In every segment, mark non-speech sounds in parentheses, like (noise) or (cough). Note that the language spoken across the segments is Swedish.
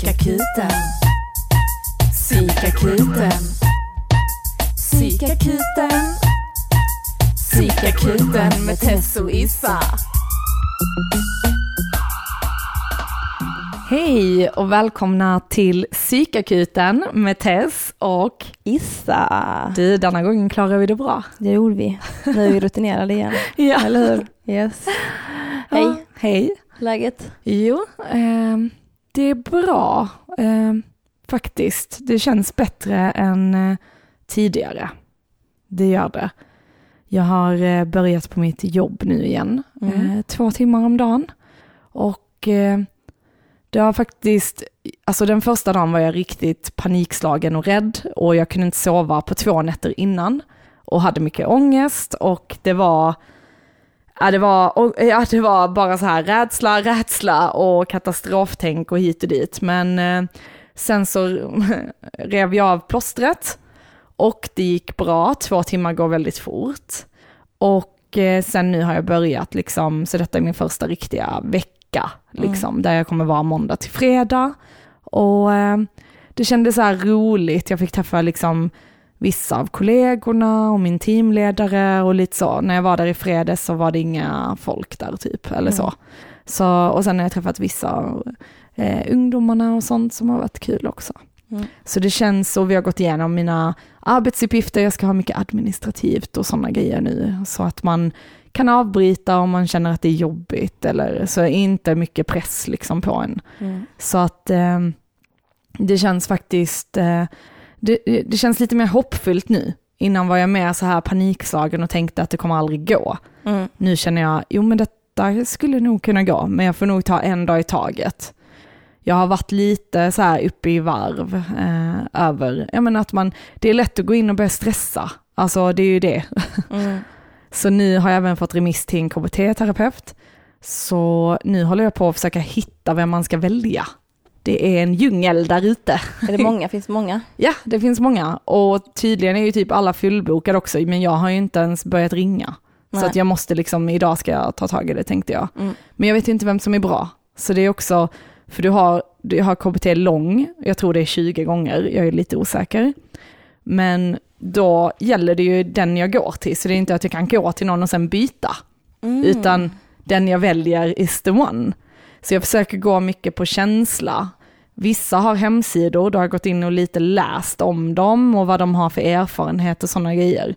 Psykakuten. Psykakuten. Psykakuten. Psykakuten med Tess och Issa. Hej och välkomna till Psykakuten med Tess och Issa. du, denna gången klarar vi det bra. Det gjorde vi. Nu är vi rutinerade igen. (laughs) Ja. Eller hur? Yes. Hej. Ja, hej. Läget? Jo, eh, det är bra eh, faktiskt. Det känns bättre än eh, tidigare. Det gör det. Jag har eh, börjat på mitt jobb nu igen, Mm. eh, två timmar om dagen. Och eh, det har faktiskt, alltså den första dagen var jag riktigt panikslagen och rädd och jag kunde inte sova på två nätter innan och hade mycket ångest och det var Ja det, var, ja, det var bara så här rädsla, rädsla och katastroftänk och hit och dit. Men eh, sen så (laughs) rev jag av plåstret och det gick bra. Två timmar går väldigt fort. Och eh, sen nu har jag börjat, liksom, så detta är min första riktiga vecka, liksom, där jag kommer vara måndag till fredag. Och eh, det kändes så här roligt, jag fick träffa liksom vissa av kollegorna och min teamledare och lite så. När jag var där i fredags så var det inga folk där typ, eller så. så och sen har jag träffat vissa av eh, ungdomarna och sånt som har varit kul också. Mm. Så det känns, och vi har gått igenom mina arbetsuppgifter, jag ska ha mycket administrativt och sådana grejer nu, så att man kan avbryta om man känner att det är jobbigt, eller så är inte mycket press liksom på en. Mm. Så att eh, det känns faktiskt, eh, det, det känns lite mer hoppfullt nu. Innan var jag mer så här panikslagen och tänkte att det kommer aldrig gå. Mm. Nu känner jag, jo men detta skulle nog kunna gå, men jag får nog ta en dag i taget. Jag har varit lite så här uppe i varv eh, över, jag menar att man, det är lätt att gå in och börja stressa. Alltså det är ju det. (laughs) Mm. Så nu har jag även fått remiss till en KBT-terapeut. Så nu håller jag på att försöka hitta vem man ska välja. Det är en djungel där ute. Är det många? Finns många? (laughs) Ja, det finns många. Och tydligen är ju typ alla fullbokade också, men jag har ju inte ens börjat ringa. Så Nej. att jag måste liksom, idag ska jag ta tag i det tänkte jag. Mm. Men jag vet inte vem som är bra. Så det är också, för du har, du har KBT lång, jag tror det är 20 gånger, jag är lite osäker. Men då gäller det ju den jag går till, så det är inte att jag kan gå till någon och sen byta Mm. utan den jag väljer is the one. Så jag försöker gå mycket på känsla. Vissa har hemsidor, då har jag gått in och lite läst om dem och vad de har för erfarenhet och sådana grejer.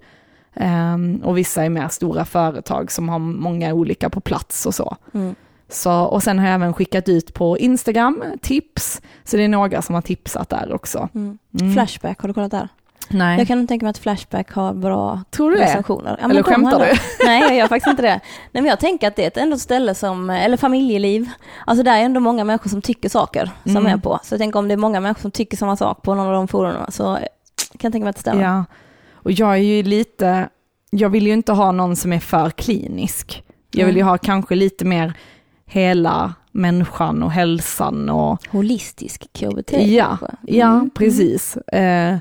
Ehm, och vissa är mer stora företag som har många olika på plats och så. Mm. så. Och sen har jag även skickat ut på Instagram tips, så det är några som har tipsat där också. Mm. Mm. Flashback, har du kollat där? Nej, Jag kan tänka mig att Flashback har bra tror du recensioner. Ja, Eller skämtar du? (laughs) Nej, jag gör faktiskt inte det. Nej, men jag tänker att det är ett ändå ställe som, eller familjeliv, alltså där är ändå många människor som tycker saker som Mm. är på. Så jag tänker om det är många människor som tycker samma sak på någon av de forumen så kan jag tänka mig att det stämmer. Ja, och jag är ju lite, jag vill ju inte ha någon som är för klinisk. Jag vill ju Mm. ha kanske lite mer hela människan och hälsan och Holistisk KBT ja, kanske? ja Mm. precis. Eh,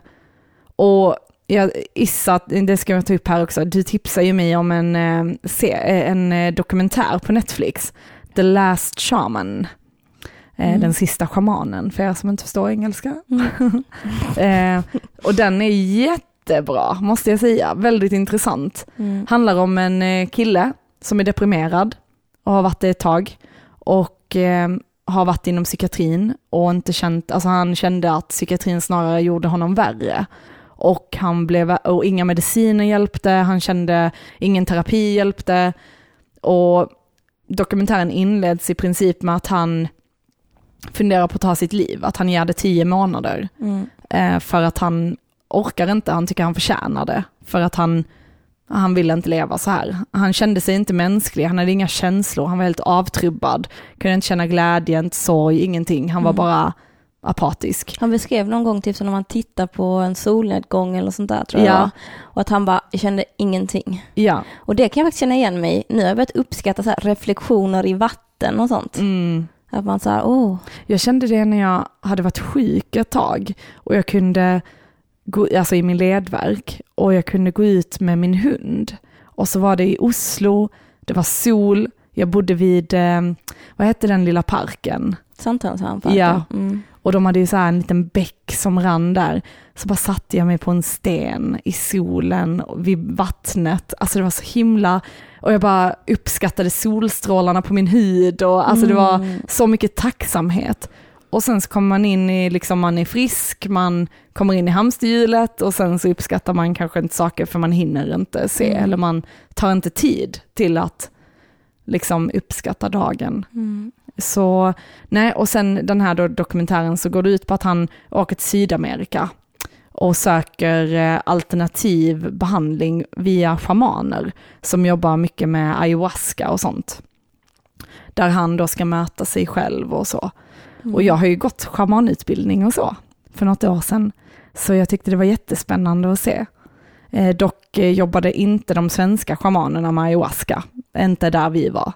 och jag, Issa, det ska jag ta upp här också, du tipsar ju mig om en, eh, eh, en eh, dokumentär på Netflix, The Last Shaman. Mm. Den sista shamanen, för er som inte förstår engelska. Mm. (laughs) Och den är jättebra, måste jag säga. Väldigt intressant. Mm. Handlar om en kille som är deprimerad och har varit det ett tag. Och har varit inom psykiatrin och inte känt, alltså han kände att psykiatrin snarare gjorde honom värre. Och, han blev, och inga mediciner hjälpte, han kände ingen terapi hjälpte. Och dokumentären inleds i princip med att han funderar på att ta sitt liv, att han ger det tio månader. Mm. Eh, för att han orkar inte, han tycker han förtjänar det. För att han, han vill inte leva så här. Han kände sig inte mänsklig, han hade inga känslor, han var helt avtrubbad. Kunde inte känna glädje, inte sorg, ingenting. Han var Mm. bara apatisk. Han beskrev någon gång typ som när man tittar på en solnedgång eller sånt där tror jag Ja. Och att han bara kände ingenting. Ja. Och det kan jag faktiskt känna igen mig i. Nu har jag börjat uppskatta så reflektioner i vatten och sånt. Mm. Att man så här, åh, Jag kände det när jag hade varit sjuk ett tag och jag kunde gå, alltså i min ledverk, och jag kunde gå ut med min hund. Och så var det i Oslo, det var sol, jag bodde vid, eh, vad hette den lilla parken? Sandtornshamn. Ja. Mm. Och de hade ju så här en liten bäck som rann där. Så bara satte jag mig på en sten i solen vid vattnet. Alltså det var så himla, och jag bara uppskattade solstrålarna på min hud och alltså det var Mm. så mycket tacksamhet. Och sen så kommer man in i, liksom man är frisk, man kommer in i hamsterhjulet och sen så uppskattar man kanske inte saker för man hinner inte se Mm. eller man tar inte tid till att liksom uppskatta dagen. Mm. Så, nej, och sen den här dokumentären så går det ut på att han åker till Sydamerika och söker eh, alternativ behandling via shamaner som jobbar mycket med ayahuasca och sånt. Där han då ska möta sig själv och så. Mm. Och jag har ju gått shamanutbildning och så för något år sedan. Så jag tyckte det var jättespännande att se. Eh, dock eh, jobbade inte de svenska shamanerna med ayahuasca, inte där vi var.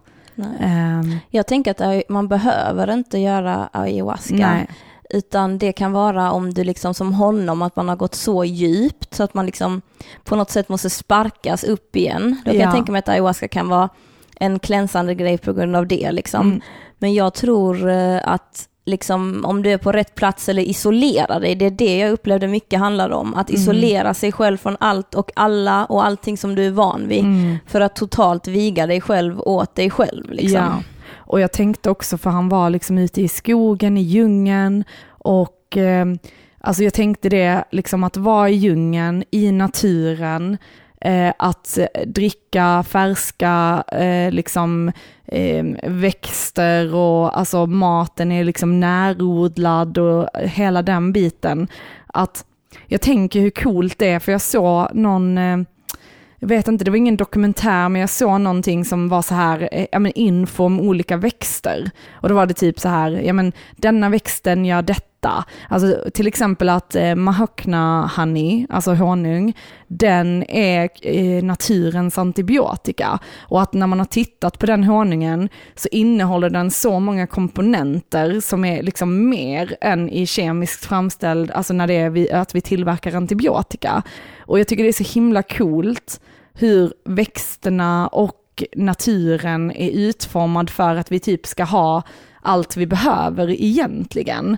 Ehm, Jag tänker att man behöver inte göra ayahuasca. nej. Utan det kan vara om du liksom som honom, att man har gått så djupt så att man liksom på något sätt måste sparkas upp igen. Då kan Ja. jag tänka mig att ayahuasca kan vara en klänsande grej på grund av det liksom. Mm. Men jag tror eh, att liksom om du är på rätt plats eller isolera dig, det är det jag upplevde mycket handlade om. Att Mm. isolera sig själv från allt och alla och allting som du är van vid. Mm. För att totalt viga dig själv åt dig själv. Liksom. Ja. Och jag tänkte också, för han var liksom ute i skogen, i djungeln och eh, alltså jag tänkte det, liksom att vara i djungeln, i naturen, eh, att eh, dricka färska eh, liksom, eh, växter och alltså maten är liksom närodlad och hela den biten. Att jag tänker hur coolt det är, för jag såg någon eh, jag vet inte, det var ingen dokumentär, men jag såg någonting som var så här, eh, ja men info om olika växter. Och då var det typ så här, ja men denna växten gör detta. Alltså till exempel att eh, mahokna honey, alltså honung, den är eh, naturens antibiotika. Och att när man har tittat på den honungen så innehåller den så många komponenter som är liksom mer än i kemiskt framställd, alltså när det är vi, att vi tillverkar antibiotika. Och jag tycker det är så himla coolt hur växterna och naturen är utformad för att vi typ ska ha allt vi behöver egentligen.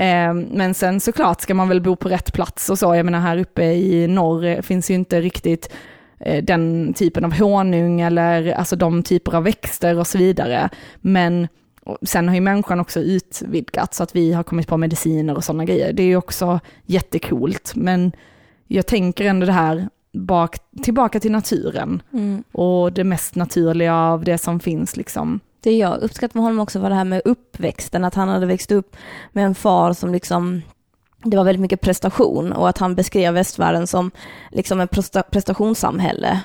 Eh, Men sen såklart ska man väl bo på rätt plats och så. Jag menar här uppe i norr finns ju inte riktigt eh, den typen av honung eller alltså de typer av växter och så vidare. Men sen har ju människan också utvidgat så att vi har kommit på mediciner och sådana grejer. Det är ju också jättekult. Men jag tänker ändå det här bak, tillbaka till naturen Mm. och det mest naturliga av det som finns liksom. Det jag uppskattar med honom också var det här med uppväxten, att han hade växt upp med en far som liksom det var väldigt mycket prestation och att han beskrev västvärlden som liksom en presta- prestationssamhälle.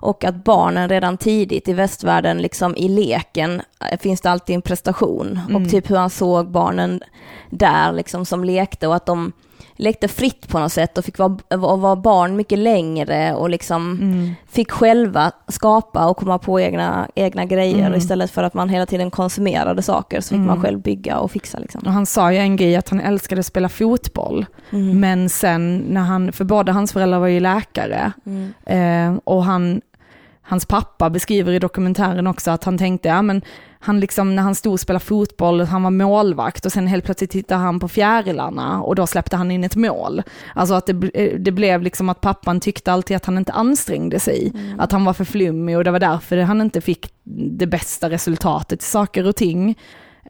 Och att barnen redan tidigt i västvärlden, liksom i leken, eh, finns det alltid en prestation. Mm. Och typ hur han såg barnen där liksom som lekte och att de lekte fritt på något sätt och fick vara, och var barn mycket längre och liksom Mm. fick själva skapa och komma på egna, egna grejer Mm. istället för att man hela tiden konsumerade saker så fick Mm. man själv bygga och fixa liksom. Och han sa ju en grej att han älskade att spela fotboll, Mm. men sen när han, för båda hans föräldrar var ju läkare, Mm. eh, och han, hans pappa beskriver i dokumentären också att han tänkte, ja men han liksom när han stod och spelade fotboll, han var målvakt och sen helt plötsligt tittade han på fjärilarna och då släppte han in ett mål. Alltså att det, bl- det blev liksom att pappan tyckte alltid att han inte ansträngde sig, Mm. att han var för flummig och det var därför han inte fick det bästa resultatet i saker och ting.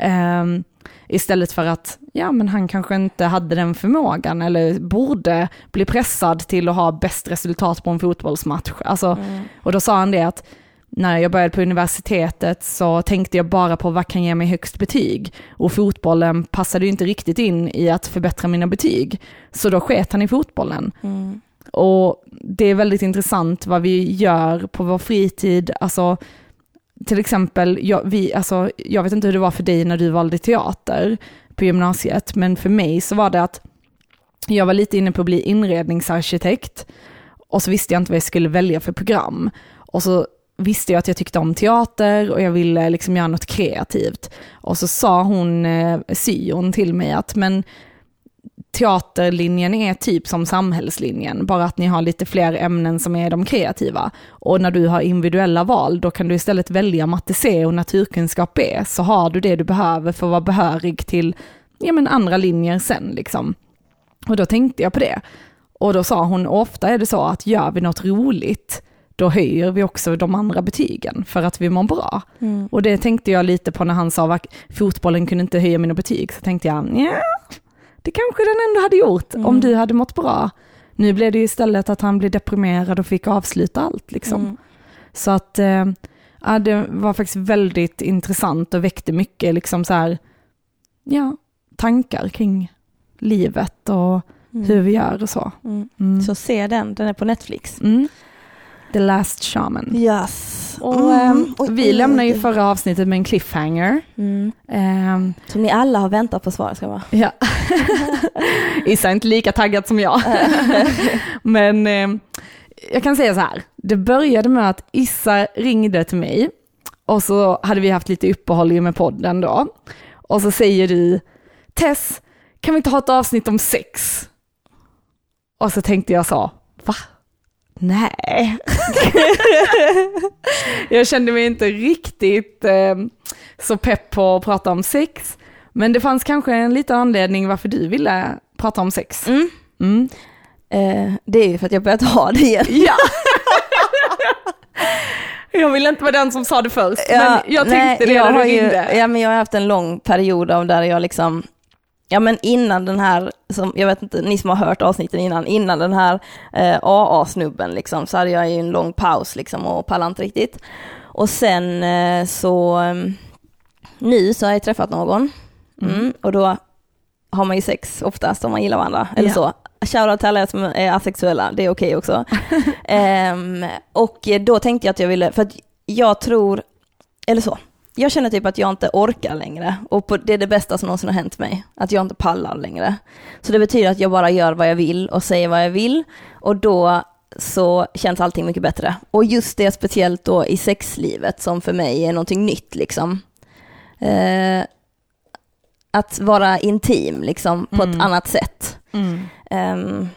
Ehm, istället för att, ja men han kanske inte hade den förmågan eller borde bli pressad till att ha bäst resultat på en fotbollsmatch. Alltså, Mm. och då sa han det att när jag började på universitetet så tänkte jag bara på vad kan ge mig högst betyg. Och fotbollen passade ju inte riktigt in i att förbättra mina betyg. Så då sket han i fotbollen. Mm. Och det är väldigt intressant vad vi gör på vår fritid. Alltså, till exempel, jag, vi, alltså, jag vet inte hur det var för dig när du valde teater på gymnasiet, men för mig så var det att jag var lite inne på att bli inredningsarkitekt och så visste jag inte vad jag skulle välja för program. Och så visste jag att jag tyckte om teater och jag ville liksom göra något kreativt. Och så sa hon, eh, syon till mig att, men teaterlinjen är typ som samhällslinjen, bara att ni har lite fler ämnen som är de kreativa. Och när du har individuella val, då kan du istället välja matte C och naturkunskap B, så har du det du behöver för att vara behörig till ja, men andra linjer sen. Liksom. Och då tänkte jag på det. Och då sa hon, ofta är det så att gör vi något roligt, då höjer vi också de andra betygen för att vi mår bra. Mm. Och det tänkte jag lite på när han sa att fotbollen kunde inte höja mina betyg, så tänkte jag, ja, det kanske den ändå hade gjort Mm. om du hade mått bra. Nu blev det istället att han blev deprimerad och fick avsluta allt liksom. Mm. Så att eh, ja, det var faktiskt väldigt intressant och väckte mycket liksom så här, ja, tankar kring livet och Mm. hur vi gör och så. Mm. Mm. Så se den, den är på Netflix. Mm. The Last Shaman. Yes. Och ehm, vi lämnar ju förra avsnittet med en cliffhanger. Mm. Ehm, Som ni alla har väntat på svar ska vara. ja. (laughs) Issa är inte lika taggad som jag. (laughs) Men ehm, jag kan säga så här, det började med att Issa ringde till mig och så hade vi haft lite uppehåll med podden då. Och så säger du, Tess, kan vi inte ha ett avsnitt om sex? Och så tänkte jag så, va? Nej. (laughs) jag kände mig inte riktigt eh, så pepp på att prata om sex. Men det fanns kanske en liten anledning varför du ville prata om sex. Mm. Mm. Eh, det är ju för att jag börjat ha det igen. (laughs) Ja. jag ville inte vara den som sa det först, men jag tänkte det jag när har du ringde. ja, men jag har haft en lång period av där jag liksom, ja men innan den här, som, jag vet inte, ni som har hört avsnitten innan, innan den här eh, AA-snubben liksom, så hade jag ju en lång paus liksom och pallade inte riktigt. Och sen eh, så, eh, nu så har jag träffat någon, mm. Mm. och då har man ju sex oftast om man gillar varandra, eller Ja. så. Shoutout till alla som är asexuella, det är okej också. (laughs) Ehm, och då tänkte jag att jag ville, för att jag tror, eller så, jag känner typ att jag inte orkar längre och på, det är det bästa som någonsin har hänt mig, att jag inte pallar längre. Så det betyder att jag bara gör vad jag vill och säger vad jag vill och då så känns allting mycket bättre. Och just det speciellt då i sexlivet som för mig är någonting nytt liksom. Eh, att vara intim liksom på ett Mm. annat sätt. Mm. Um,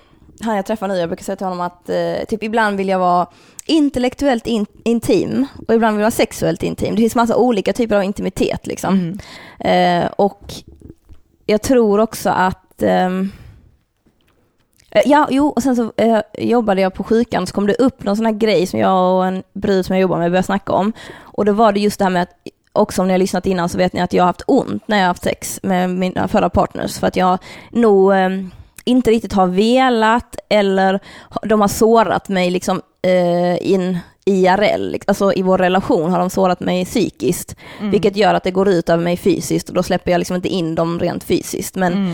han jag träffar nu, jag brukar säga till honom att eh, typ ibland vill jag vara intellektuellt in, intim och ibland vill jag vara sexuellt intim. Det finns massa olika typer av intimitet liksom. Mm. Eh, och jag tror också att ehm, eh, Ja, jo, och sen så eh, jobbade jag på sjukan så kom det upp någon sån här grej som jag och en brud som jag jobbar med började snacka om. Och då var det just det här med att, också om ni har lyssnat innan så vet ni att jag har haft ont när jag har haft sex med mina förra partners för att jag nog ehm, inte riktigt har velat eller de har sårat mig liksom eh, in IRL, alltså i vår relation har de sårat mig psykiskt, Mm. vilket gör att det går ut över mig fysiskt och då släpper jag liksom inte in dem rent fysiskt. Men Mm.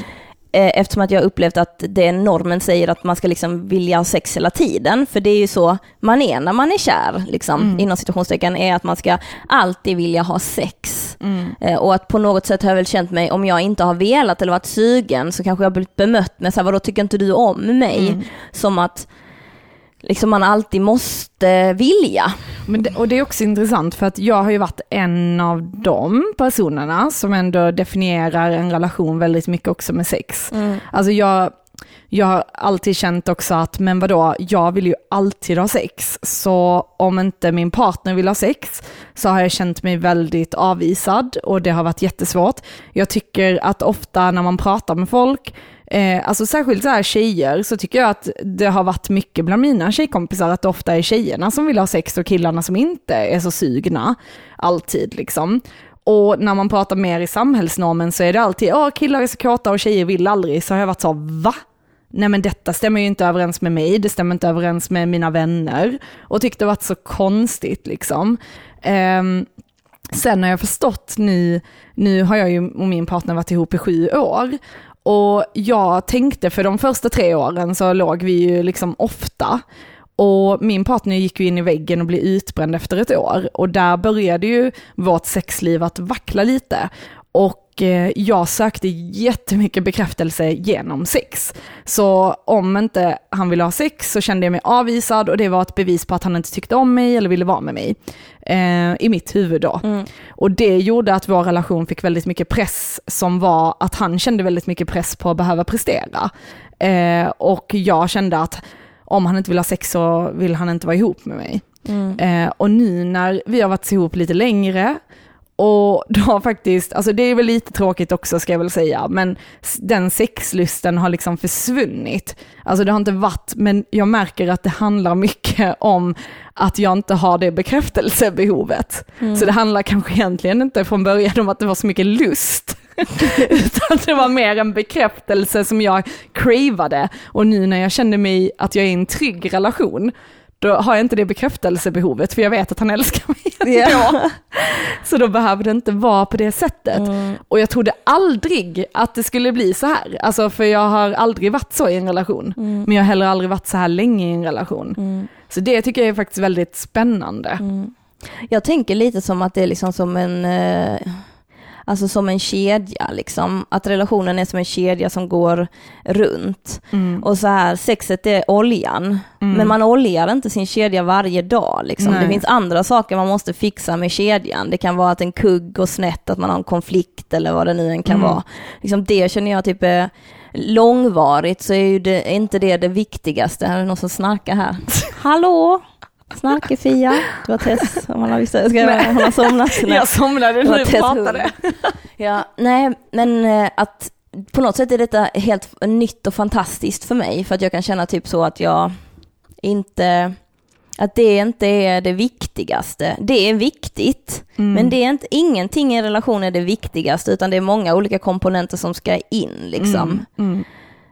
eh, eftersom att jag har upplevt att det normen säger att man ska liksom vilja ha sex hela tiden, för det är ju så man är när man är kär, liksom, Mm. inom situationstecken, är att man ska alltid vilja ha sex. Mm. Eh, och att på något sätt har jag väl känt mig, om jag inte har velat eller varit sugen, så kanske jag har blivit bemött med så här, vadå tycker inte du om mig? Mm. Som att liksom man alltid måste vilja. Men det, och det är också intressant för att jag har ju varit en av de personerna som ändå definierar en relation väldigt mycket också med sex. Alltså jag, jag har alltid känt också att, men vadå, jag vill ju alltid ha sex. Så om inte min partner vill ha sex så har jag känt mig väldigt avvisad och det har varit jättesvårt. Jag tycker att ofta när man pratar med folk, eh, alltså särskilt så här tjejer, så tycker jag att det har varit mycket bland mina tjejkompisar att det ofta är tjejerna som vill ha sex och killarna som inte är så sugna. Alltid liksom. Och när man pratar mer i samhällsnormen så är det alltid, ja killar är så kåta och tjejer vill aldrig. Så har jag varit så, va? Nej men detta stämmer ju inte överens med mig, det stämmer inte överens med mina vänner. Och tyckte det varit så konstigt liksom. Um, sen har jag förstått nu, nu har jag ju och min partner varit ihop i sju år. Och jag tänkte för de första tre åren så låg vi ju liksom ofta. Och min partner gick ju in i väggen och blev utbränd efter ett år. Och där började ju vårt sexliv att vackla lite. Och eh, jag sökte jättemycket bekräftelse genom sex. Så om inte han ville ha sex så kände jag mig avvisad och det var ett bevis på att han inte tyckte om mig eller ville vara med mig. Eh, I mitt huvud då. Mm. Och det gjorde att vår relation fick väldigt mycket press som var att han kände väldigt mycket press på att behöva prestera. Eh, och jag kände att om han inte vill ha sex så vill han inte vara ihop med mig. Mm. Eh, och nu när vi har varit ihop lite längre och då faktiskt, alltså det är väl lite tråkigt också ska jag väl säga, men den sexlusten har liksom försvunnit. Alltså det har inte varit, men jag märker att det handlar mycket om att jag inte har det bekräftelsebehovet. Så det handlar kanske egentligen inte från början om att det var så mycket lust. (laughs) Utan det var mer en bekräftelse som jag cravade. Och nu när jag känner mig att jag är i en trygg relation, då har jag inte det bekräftelsebehovet för jag vet att han älskar mig Ja. ändå. Så då behöver det inte vara på det sättet. Mm. Och jag trodde aldrig att det skulle bli så här. Alltså för jag har aldrig varit så i en relation. Mm. Men jag har heller aldrig varit så här länge i en relation. Mm. Så det tycker jag är faktiskt väldigt spännande. Mm. Jag tänker lite som att det är liksom som en, eh, alltså som en kedja liksom. Att relationen är som en kedja som går runt. Mm. Och så här, sexet är oljan. Mm. Men man oljar inte sin kedja varje dag liksom. Det finns andra saker man måste fixa med kedjan. Det kan vara att en kugg går snett, att man har en konflikt eller vad det nu än kan Mm. vara. Liksom det känner jag typ är långvarigt så är ju det, är inte det det viktigaste. Här är det någon som snarkar här. (laughs) Hallå? Snarke-Fia? Det var Tess, om man har visst ska jag, hon har somnat. (laughs) Nej. Jag somnade när du pratade. (laughs) Ja, nej, men eh, att på något sätt är detta helt nytt och fantastiskt för mig, för att jag kan känna typ så att jag inte, att det inte är det viktigaste. Det är viktigt, Mm. men det är inte, ingenting i en relation är det viktigaste, utan det är många olika komponenter som ska in liksom. Mm. Mm.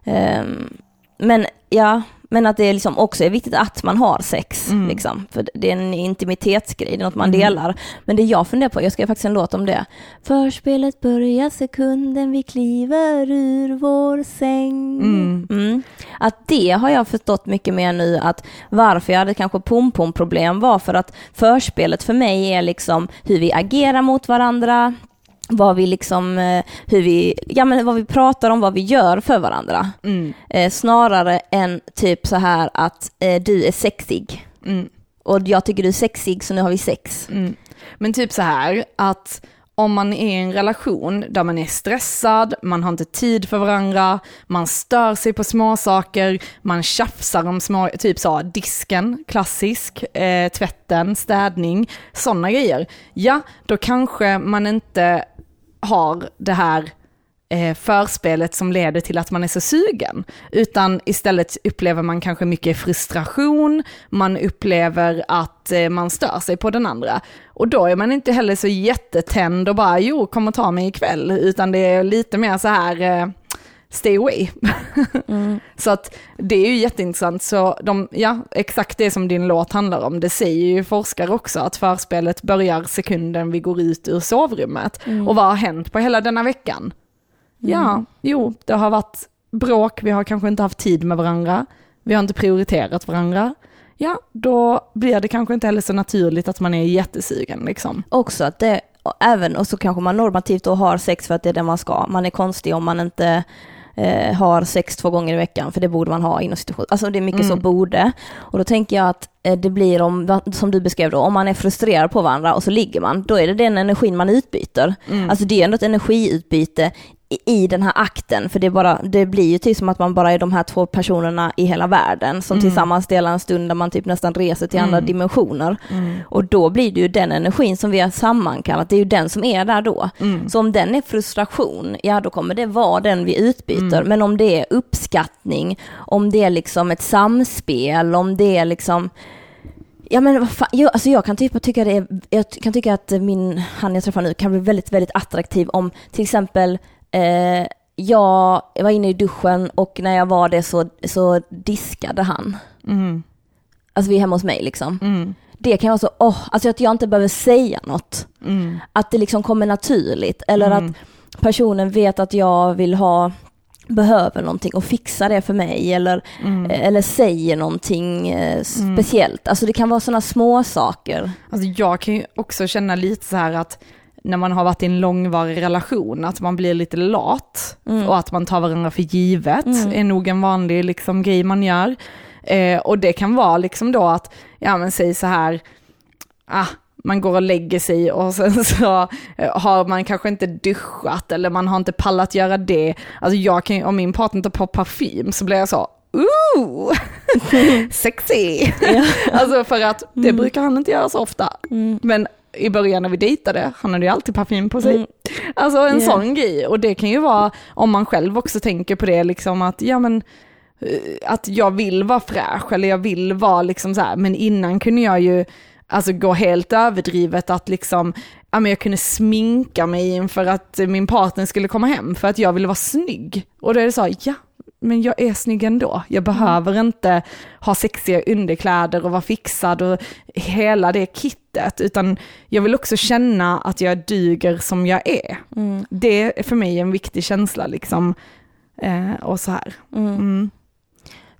Ehm, men ja, men att det liksom också är viktigt att man har sex, Mm. liksom. För det är en intimitetsgrej, det är något man Mm. delar. Men det jag funderar på, jag skrev faktiskt en låt om det. Förspelet börjar sekunden vi kliver ur vår säng. Mm. Mm. Att det har jag förstått mycket mer nu, att varför jag hade kanske pom-pom-problem var för att förspelet för mig är liksom hur vi agerar mot varandra, vad vi liksom, eh, hur vi, ja men vad vi pratar om, vad vi gör för varandra. Mm. Eh, snarare än typ så här att eh, du är sexig Mm. och jag tycker du är sexig så nu har vi sex. Mm. Men typ så här att om man är i en relation där man är stressad, man har inte tid för varandra, man stör sig på små saker, man tjafsar om små, typ så disken, klassisk, eh, tvätten, städning, sådana grejer. Ja, då kanske man inte har det här eh, förspelet som leder till att man är så sugen, utan istället upplever man kanske mycket frustration, man upplever att eh, man stör sig på den andra. Och då är man inte heller så jättetänd och bara, jo, kom och ta mig ikväll, utan det är lite mer så här, eh, stay away. (laughs) Mm. Så att det är ju jätteintressant. Så de, ja, exakt det som din låt handlar om, det säger ju forskare också, att förspelet börjar sekunden vi går ut ur sovrummet. Mm. Och vad har hänt på hela denna veckan? Ja, jo, det har varit bråk, vi har kanske inte haft tid med varandra, vi har inte prioriterat varandra. Ja, då blir det kanske inte heller så naturligt att man är jättesugen liksom. Också att det, även, och så kanske man normativt då har sex för att det är det man ska. Man är konstig om man inte eh, har sex två gånger i veckan, för det borde man ha inom situation. Alltså det är mycket så Mm. borde. Och då tänker jag att eh, det blir om, som du beskrev då, om man är frustrerad på varandra och så ligger man, då är det den energin man utbyter. Mm. Alltså det är ändå ett energiutbyte i, den här akten, för det, bara, det blir ju typ som att man bara är de här två personerna i hela världen som Mm. tillsammans delar en stund där man typ nästan reser till andra Mm. dimensioner. Mm. Och då blir det ju den energin som vi har sammankallat, det är ju den som är där då. Mm. Så om den är frustration, ja då kommer det vara den vi utbyter. Mm. Men om det är uppskattning, om det är liksom ett samspel, om det är liksom Ja men vad fan, jag, alltså jag kan typ tycka det är, jag kan tycka att min, han jag träffar nu kan bli väldigt, väldigt attraktiv om till exempel eh, jag var inne i duschen och när jag var det så, så diskade han. Mm. Alltså vi är hemma hos mig liksom. Mm. Det kan vara så, åh, alltså att jag inte behöver säga något. Mm. Att det liksom kommer naturligt. Eller Mm. att personen vet att jag vill ha, behöver någonting och fixar det för mig. Eller, Mm. eller säger någonting eh, speciellt. Alltså det kan vara sådana små saker. Alltså jag kan ju också känna lite så här att när man har varit i en långvarig relation, att man blir lite lat Mm. och att man tar varandra för givet, Mm. är nog en vanlig liksom, grej man gör. Eh, och det kan vara liksom då att, ja men säg så här, ah, man går och lägger sig och sen (laughs) så eh, har man kanske inte duschat eller man har inte pallat göra det. Alltså jag kan om min partner tar på parfym så blir jag så, ooh, (laughs) sexy. (laughs) alltså för att det brukar han inte göra så ofta. Mm. Men i början när vi dejtade, han hade ju alltid parfym på sig. Mm. Alltså en Yeah. sån grej. Och det kan ju vara, om man själv också tänker på det, liksom att ja men eh, att jag vill vara fräsch eller jag vill vara liksom så här, men innan kunde jag ju alltså gå helt överdrivet att liksom, ja men jag kunde sminka mig inför att min partner skulle komma hem för att jag ville vara snygg. Och då är det så, ja men jag är snygg ändå. Jag behöver inte ha sexiga underkläder och vara fixad och hela det kittet, utan jag vill också känna att jag duger som jag är. Mm. Det är för mig en viktig känsla liksom. Eh, och så här. Mm. Mm.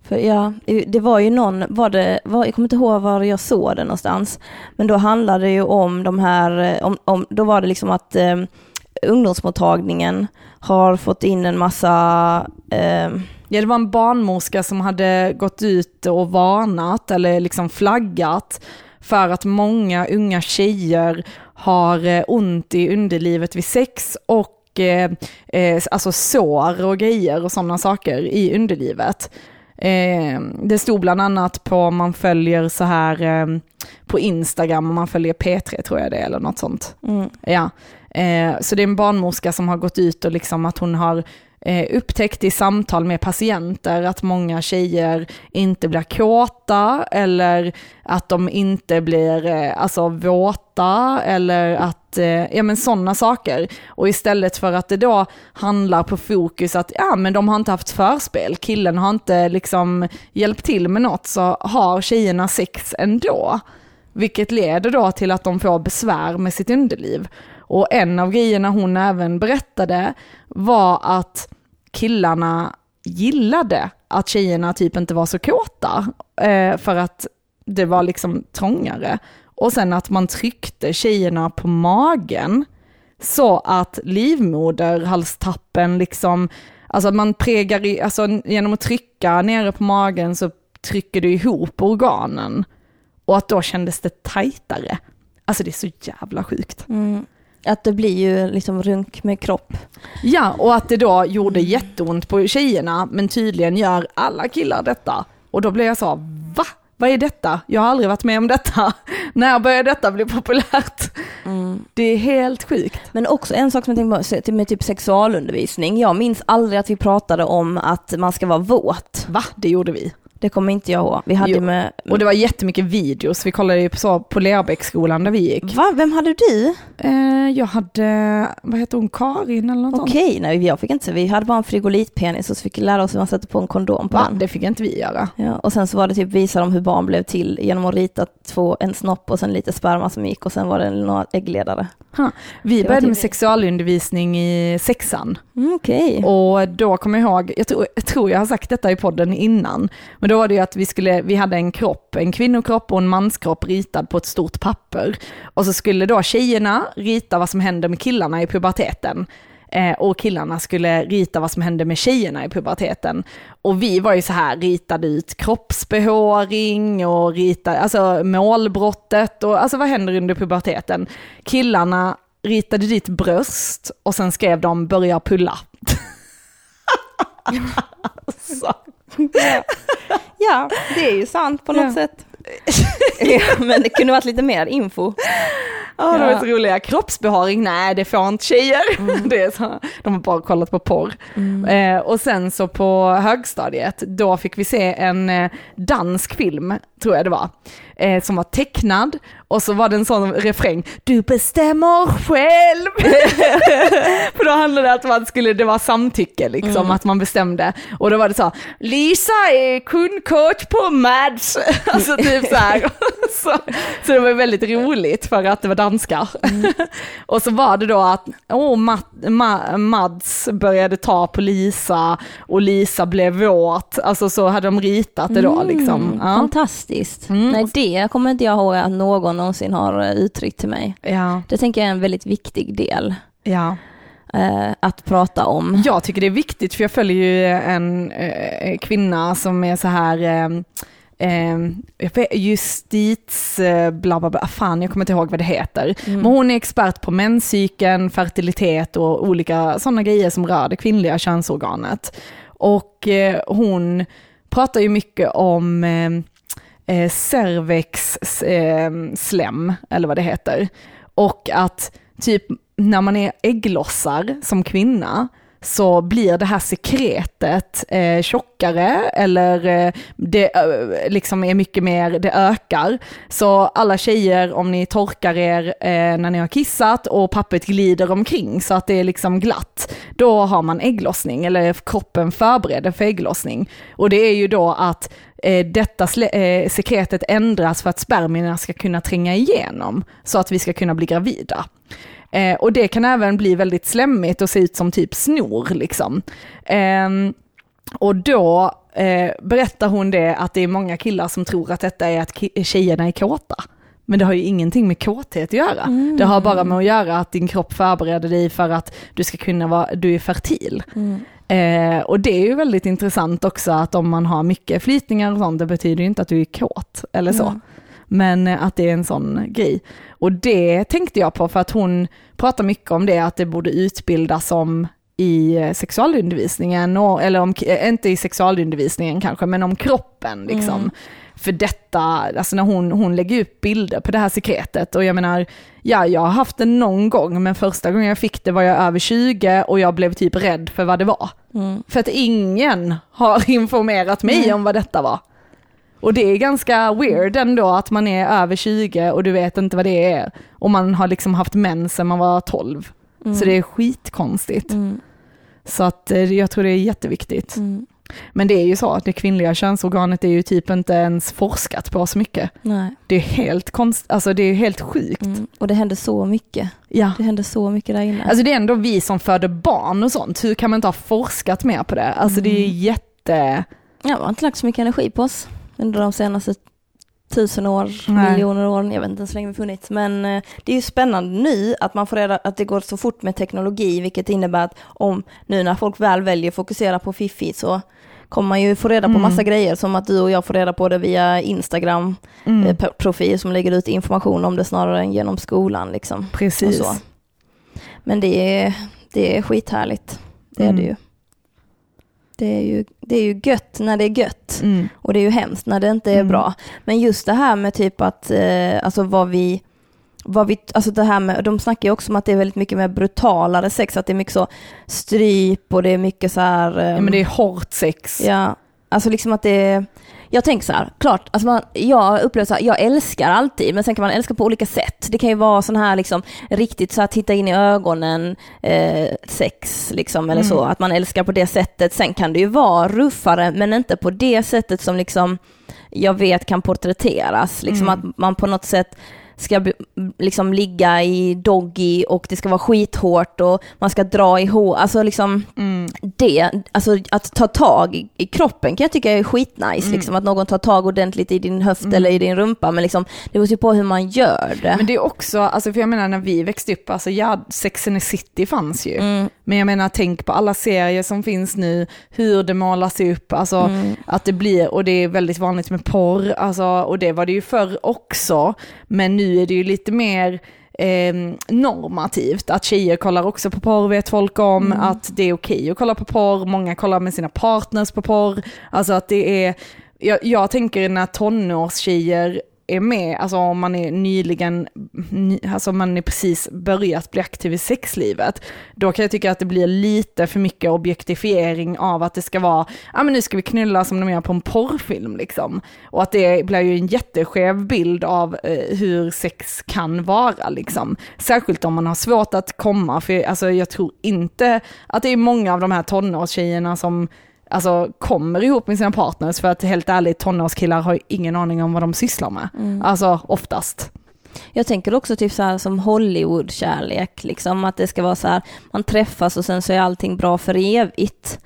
För ja, det var ju någon, var det, var, jag kommer inte ihåg var jag såg det någonstans, men då handlade det ju om de här, om, om, då var det liksom att eh, ungdomsmottagningen har fått in en massa, eh, Ja, det var en barnmorska som hade gått ut och varnat eller liksom flaggat för att många unga tjejer har eh, ont i underlivet vid sex och eh, eh, alltså sår och grejer och sådana saker i underlivet. Eh, det stod bland annat på man följer så här eh, på Instagram, om man följer P3 tror jag det är eller något sånt. mm, Ja, eh, så det är en barnmorska som har gått ut och liksom att hon har eh, upptäckt i samtal med patienter att många tjejer inte blir kåta eller att de inte blir eh, alltså våta eller att, eh, ja men sådana saker. Och istället för att det då handlar på fokus att, ja men de har inte haft förspel, killen har inte liksom hjälpt till med något så har tjejerna sex ändå. Vilket leder då till att de får besvär med sitt underliv. Och en av grejerna hon även berättade var att killarna gillade att tjejerna typ inte var så kåta, eh, för att det var liksom trångare. Och sen att man tryckte tjejerna på magen så att livmoderhalstappen liksom, alltså man pregar, i, alltså genom att trycka nere på magen så trycker du ihop organen. Och att då kändes det tajtare. Alltså det är så jävla sjukt. mm, att det blir ju liksom runk med kropp. Ja, och att det då gjorde jätteont på tjejerna, men tydligen gör alla killar detta. Och då blev jag så, va? Vad är detta? Jag har aldrig varit med om detta. (laughs) När började detta bli populärt? Det är helt sjukt. Men också en sak som jag tänkte på med typ sexualundervisning. Jag minns aldrig att vi pratade om att man ska vara våt. Va? Det gjorde vi. Det kommer inte jag ihåg. Vi hade Jo. med... Och det var jättemycket videos. Vi kollade ju på, på Lerbäcksskolan där vi gick. Va? Vem hade du? Eh, jag hade, vad heter hon, Karin eller något? Okej, nej jag fick inte. Vi hade bara en frigolitpenis och så fick vi lära oss hur man sätter på en kondom på Va? den. Det fick inte vi göra. Ja, och sen så var det typ visa dem hur barn blev till genom att rita två, en snopp och sen lite sperma som gick och sen var det några äggledare. Vi Det började med typ- sexualundervisning i sexan. Mm, Okej. Och då kommer jag ihåg, jag tror, jag tror jag har sagt detta i podden innan, men då var det ju att vi, skulle, vi hade en kropp, en kvinnokropp och en manskropp ritad på ett stort papper. Och så skulle då tjejerna rita vad som händer med killarna i puberteten. Eh, och killarna skulle rita vad som hände med tjejerna i puberteten. Och vi var ju så här, ritade ut kroppsbehåring och ritade, alltså målbrottet och alltså vad händer under puberteten. Killarna ritade dit bröst och sen skrev de börja pulla så. Ja, det är ju sant på något Ja. sätt. (laughs) ja, men det kunde varit lite mer info. Ja, de Ja. är så roliga. Kroppsbehåring, nej det får inte tjejer. (laughs) Det är så, de har bara kollat på porr. Eh, och sen så på högstadiet, då fick vi se en eh, dansk film, tror jag det var, eh, som var tecknad. Och så var det en sån refräng, du bestämmer själv. (laughs) För då handlade att man skulle, det var samtycke liksom, Mm. att man bestämde. Och då var det så, Lisa är kundcoach på Mads. (laughs) Alltså typ så här. (laughs) så, så det var väldigt roligt för att det var danskar. Mm. och så var det då att, åh, Matt, Ma, Mads började ta på Lisa och Lisa blev våt. Alltså så hade de ritat det då liksom. Mm, Ja. Fantastiskt. Mm. Nej, det kommer inte jag ihåg att någon någonsin har eh, uttryckt till mig. Ja, Det tänker jag är en väldigt viktig del ja. eh, att prata om. Jag tycker det är viktigt för jag följer ju en eh, kvinna som är så här eh, eh, justits, eh, bla bla bla, fan jag kommer inte ihåg vad det heter. Mm. Men hon är expert på menscykeln, fertilitet och olika sådana grejer som rör det kvinnliga könsorganet. Och eh, hon pratar ju mycket om eh, cervex eh, slem, eller vad det heter. Och att typ när man är ägglossar som kvinna så blir det här sekretet eh, tjockare eller eh, det eh, liksom är mycket mer, det ökar. Så alla tjejer, om ni torkar er eh, när ni har kissat och pappret glider omkring så att det är liksom glatt, då har man ägglossning eller kroppen förbereder för ägglossning. Och det är ju då att eh, detta eh, sekretet ändras för att spermierna ska kunna tränga igenom så att vi ska kunna bli gravida. Eh, och det kan även bli väldigt slemmigt och se ut som typ snor liksom. Ehm, och då eh, berättar hon det att det är många killar som tror att detta är att tjejerna är kåta. Men det har ju ingenting med kåthet att göra. Det har bara med att göra att din kropp förbereder dig för att du ska kunna vara, du är fertil. Mm. Eh, och det är ju väldigt intressant också att om man har mycket flytningar och sånt, det betyder ju inte att du är kåt eller så. Mm. Men eh, att det är en sån grej. Och det tänkte jag på för att hon pratar mycket om det, att det borde utbildas om i eh, sexualundervisningen, och, eller om, eh, inte i sexualundervisningen kanske, men om kroppen liksom. Mm. För detta, alltså när hon, hon lägger upp bilder på det här sekretet och jag menar, ja jag har haft det någon gång men första gången jag fick det var jag över 20 och jag blev typ rädd för vad det var. Mm. För att ingen har (laughs) informerat mig Nej. om vad detta var. Och det är ganska weird ändå att man är över 20 och du vet inte vad det är. Och man har liksom haft mens sedan man var 12. Mm. Så det är skitkonstigt. Mm. Så att eh, jag tror det är jätteviktigt. Mm. Men det är ju så att det kvinnliga könsorganet är ju typ inte ens forskat på så mycket. Nej. Det är helt konst, alltså det är helt sjukt. Mm. Och det händer så mycket. Ja. Det händer så mycket där inne. Alltså det är ändå vi som föder barn och sånt. Hur kan man inte ha forskat mer på det? Alltså det är Mm. jätte... Ja, man har inte lagt så mycket energi på oss under de senaste tusen år, Nej. miljoner år, jag vet inte ens hur länge vi funnits. Men eh, det är ju spännande nu att man får reda att det går så fort med teknologi, vilket innebär att om nu när folk väl väljer att fokusera på Fifi så kommer man ju få reda på Mm. massa grejer som att du och jag får reda på det via Instagram, Mm, eh, som lägger ut information om det snarare än genom skolan liksom. precis. Men det är, det är skithärligt, det är Mm. det ju. Det är ju, det är ju gött när det är gött. Mm. Och det är ju hemskt när det inte är Mm. bra. Men just det här med typ att, eh, alltså vad vi, vad vi, alltså det här med, de snackar ju också om att det är väldigt mycket mer brutalare sex, att det är mycket så stryp och det är mycket så här, eh, Ja, men det är hårt sex. ja, alltså liksom att det är, jag tänker så här, klart, alltså man, jag upplever så här, jag älskar alltid, men sen kan man älska på olika sätt. Det kan ju vara sån här liksom, riktigt så att titta in i ögonen, eh, sex liksom, eller Mm. så, att man älskar på det sättet. Sen kan det ju vara ruffare, men inte på det sättet som liksom, jag vet kan porträtteras. Liksom Mm. att man på något sätt ska liksom ligga i doggy och det ska vara skithårt och man ska dra i hår, alltså liksom Mm. det, alltså att ta tag i, i kroppen kan jag tycka är skitnice, Mm. liksom att någon tar tag ordentligt i din höft eller i din rumpa, men liksom det beror ju på hur man gör det. Men det är också, alltså för jag menar när vi växte upp, alltså ja, Sex and the City fanns ju. Mm, Men jag menar tänk på alla serier som finns nu, hur det målas upp, alltså mm, att det blir, och det är väldigt vanligt med porr, alltså, och det var det ju förr också, men nu är det ju lite mer eh, normativt, att tjejer kollar också på porr vet folk om, Mm. att det är okej att kolla på porr, många kollar med sina partners på porr, alltså att det är, jag, jag tänker när tonårstjejer är med, alltså om man är nyligen, ny, alltså man är precis börjat bli aktiv i sexlivet, då kan jag tycka att det blir lite för mycket objektifiering av att det ska vara, ja men nu ska vi knulla som de gör på en porrfilm liksom. Och att det blir ju en jätteskev bild av eh, hur sex kan vara liksom. Särskilt om man har svårt att komma, för alltså jag tror inte att det är många av de här tonårstjejerna som alltså, kommer ihop med sina partners för att helt ärligt tonårskillar har ju ingen aning om vad de sysslar med. Mm. Alltså oftast. Jag tänker också typ så här som Hollywood-kärlek, liksom att det ska vara så här, man träffas och sen så är allting bra för evigt.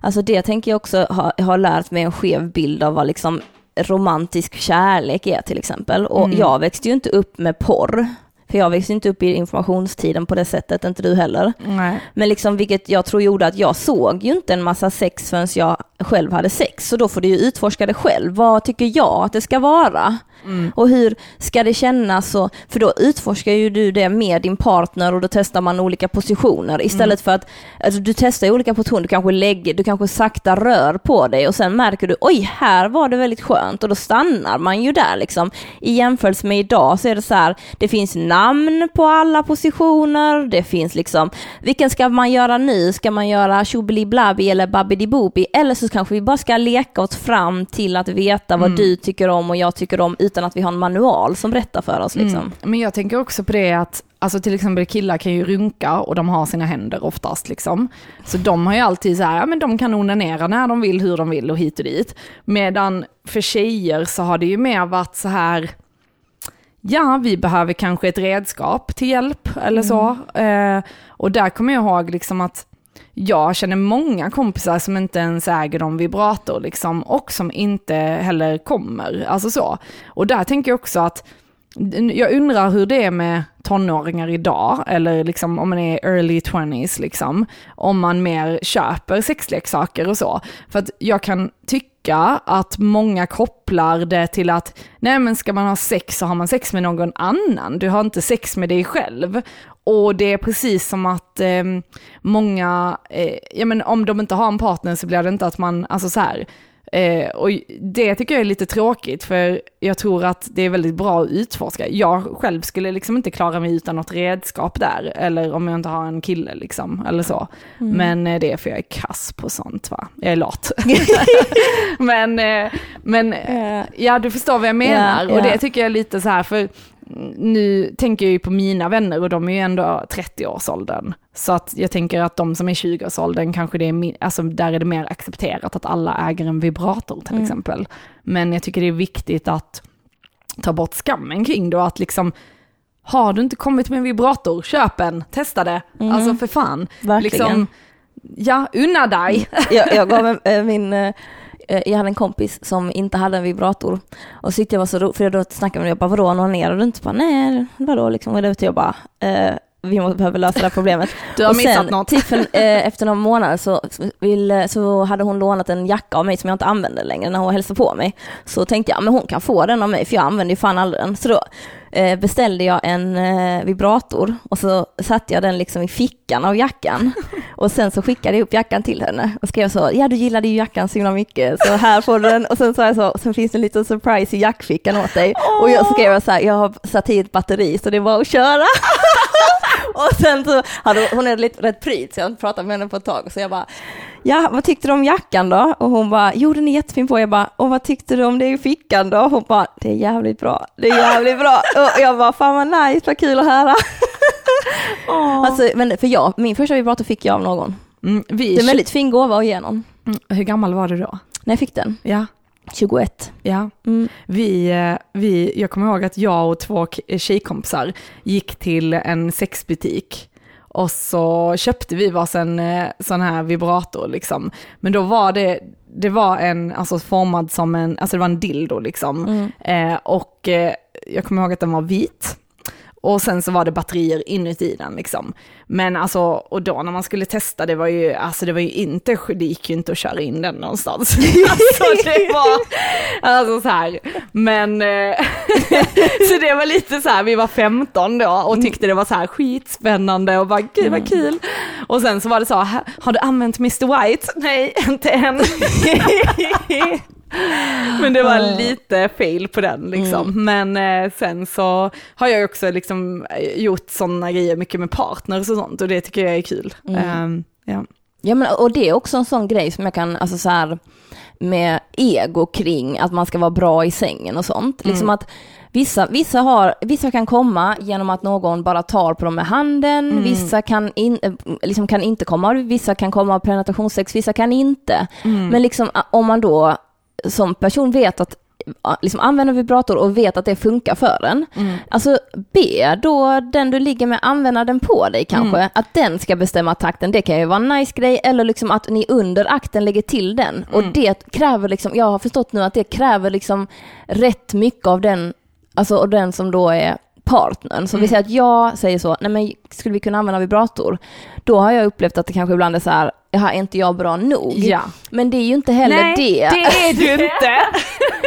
Alltså det tänker jag också ha, har lärt mig en skev bild av vad liksom romantisk kärlek är till exempel. Och Mm. jag växte ju inte upp med porr. För jag växte inte upp i informationstiden på det sättet, inte du heller. Nej. Men liksom vilket jag tror gjorde att jag såg ju inte en massa sex förrän jag själv hade sex. Så då får du ju utforska det själv. Vad tycker jag att det ska vara? Mm. Och hur ska det kännas? Och, för då utforskar ju du det med din partner och då testar man olika positioner istället för att alltså, du testar ju olika positioner, du kanske lägger, du kanske sakta rör på dig och sen märker du oj, här var det väldigt skönt och då stannar man ju där liksom. I jämförelse med idag så är det så här, det finns namn på alla positioner, det finns liksom, vilken ska man göra nu? Ska man göra tjobbeli-blabbi eller babbidi-bobi? Eller så kanske vi bara ska leka oss fram till att veta vad Mm. du tycker om och jag tycker om utan att vi har en manual som berättar för oss liksom. Mm. Men jag tänker också på det att, alltså till exempel killar kan ju runka och de har sina händer oftast liksom. Så de har ju alltid så här, ja men de kan onanera när de vill, hur de vill och hit och dit. Medan för tjejer så har det ju mer varit så här, ja vi behöver kanske ett redskap till hjälp eller så. Eh, och där kommer jag ihåg liksom att jag känner många kompisar som inte ens äger någon vibrator liksom, och som inte heller kommer. Alltså så. Och där tänker jag också att jag undrar hur det är med tonåringar idag, eller liksom om man är early 20s, liksom, om man mer köper sexleksaker och så. För att jag kan tycka att många kopplar det till att, nej men ska man ha sex så har man sex med någon annan, du har inte sex med dig själv. Och det är precis som att eh, många, eh, ja men om de inte har en partner så blir det inte att man, alltså så här, Eh, och det tycker jag är lite tråkigt för jag tror att det är väldigt bra att utforska. Jag själv skulle liksom inte klara mig utan något redskap där, eller om jag inte har en kille liksom, eller så. Mm. Men eh, det är för jag är kass på sånt va, jag är lat. (laughs) (laughs) men, eh, men Eh, ja du förstår vad jag menar, Ja, och ja. det tycker jag är lite så här, för nu tänker jag ju på mina vänner och de är ju ändå 30-årsåldern. Så att jag tänker att de som är 20-årsåldern kanske det är, alltså där är det mer accepterat att alla äger en vibrator till Mm. exempel. Men jag tycker det är viktigt att ta bort skammen kring det att liksom, har du inte kommit med en vibrator, köp en, testa det. Mm. Alltså för fan. verkligen. Liksom, ja, unna dig. jag, jag gav en, eh, min, eh, jag hade en kompis som inte hade en vibrator. Och så tyckte jag var så roligt, för då snackade med jag bara, vadå onanerar du inte? Bara, Nej, vadå liksom? Och då jag bara, eh, vi måste, behöver lösa det här problemet. (laughs) Du har och missat sen, något. Typ för, (laughs) eh, efter några månader så, vill, så hade hon lånat en jacka av mig som jag inte använde längre när hon hälsade på mig. Så tänkte jag, men hon kan få den av mig för jag använder ju fan aldrig den. Så då eh, beställde jag en eh, vibrator och så satte jag den liksom i fickan av jackan. (laughs) Och sen så skickade jag upp jackan till henne och skrev så, ja du gillade ju jackan så himla mycket så här får du den. Och sen sa jag så, sen finns det en liten surprise i jackfickan åt dig. Och jag skrev så här, jag har satt i ett batteri så det är bara att köra. (laughs) (laughs) Och sen så hade hon, är lite rätt pryd så jag har inte pratat med henne på ett tag. Så jag bara, ja vad tyckte du om jackan då? Och hon bara, jo den är jättefin på. Jag bara, och vad tyckte du om det i fickan då? Hon bara, det är jävligt bra, det är jävligt bra. Och jag bara, fan vad nice, vad kul att höra. (laughs) Alltså, men för jag, min första vibrator fick jag av någon. Mm, Det är en väldigt fin gåva att ge någon. Mm, Hur gammal var du då? När jag fick den, Ja, 21. ja. Mm. Vi, eh, vi, jag kommer ihåg att jag och två tjejkompisar gick till en sexbutik och så köpte vi varsin eh, sån här vibrator liksom. Men då var det, det var en, alltså formad som en, alltså det var en dildo liksom. Mm. Eh, och eh, jag kommer ihåg att den var vit. Och sen så var det batterier inuti den liksom. Men alltså, och då när man skulle testa, det var ju, alltså det var ju inte, det gick ju inte att köra in den någonstans. (laughs) alltså det var, alltså så här. Men, eh, (laughs) så det var lite så här, vi var 15 då och tyckte det var så här skitspännande och bara gud vad kul. Och sen så var det så, "Ha- har du använt Mr White? Nej, inte än. (laughs) (laughs) Men det var lite fail på den liksom. Men eh, sen så har jag också liksom eh, gjort sådana grejer mycket med partners och sånt och det tycker jag är kul. Ehm, ja. Ja men och det är också en sån grej som jag kan, alltså så här med ego kring att man ska vara bra i sängen och sånt. Liksom att vissa, vissa, har, vissa kan komma genom att någon bara tar på dem med handen, vissa kan, in, eh, liksom kan inte komma, vissa kan komma av penetrationssex, vissa kan inte. Men liksom om man då som person vet att liksom använder vibrator och vet att det funkar för en. Alltså be då den du ligger med använda den på dig kanske. Att den ska bestämma takten, det kan ju vara en nice grej. Eller liksom att ni under akten lägger till den. Och det kräver liksom, jag har förstått nu att det kräver liksom rätt mycket av den, alltså och den som då är partnern. Så vi säger att jag säger så, nej men skulle vi kunna använda vibrator? Då har jag upplevt att det kanske ibland är så här, är inte jag bra nog? Ja. Men det är ju inte heller Nej, det. det är du (laughs) inte.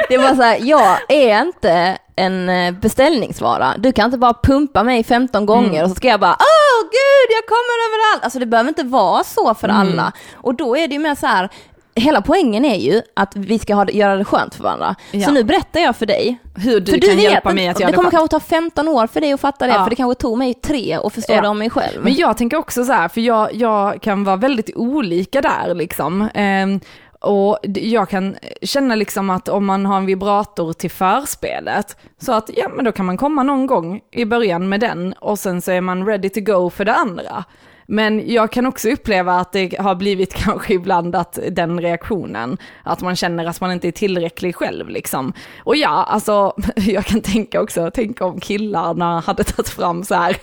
Det var så här, jag är inte en eh, beställningsvara. Du kan inte bara pumpa mig 15 gånger Mm. och så ska jag bara åh gud jag kommer överallt. Alltså det behöver inte vara så för Mm. alla. Och då är det ju mer så här, hela poängen är ju att vi ska ha, det- göra det skönt för varandra. Ja. Så nu berättar jag för dig. Hur du för kan hjälpa inte- mig att det göra det kommer skönt. kanske ta 15 år för dig att fatta det, Ja. för det kanske tog mig tre att förstå Ja. det om mig själv. Men jag tänker också så här, för jag, jag kan vara väldigt olika där liksom. Ehm, och jag kan känna liksom att om man har en vibrator till förspelet, så att ja men då kan man komma någon gång i början med den och sen så är man ready to go för det andra. Men jag kan också uppleva att det har blivit (laughs) kanske ibland att den reaktionen, att man känner att man inte är tillräcklig själv liksom. Och ja, alltså (laughs) jag kan tänka också, tänka om killarna hade tagit fram så här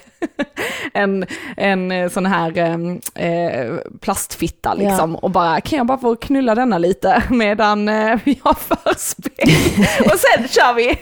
(laughs) en, en eh, sån här eh, plastfitta liksom och bara, kan jag bara få knulla denna lite medan eh, vi har förspel? och sen kör vi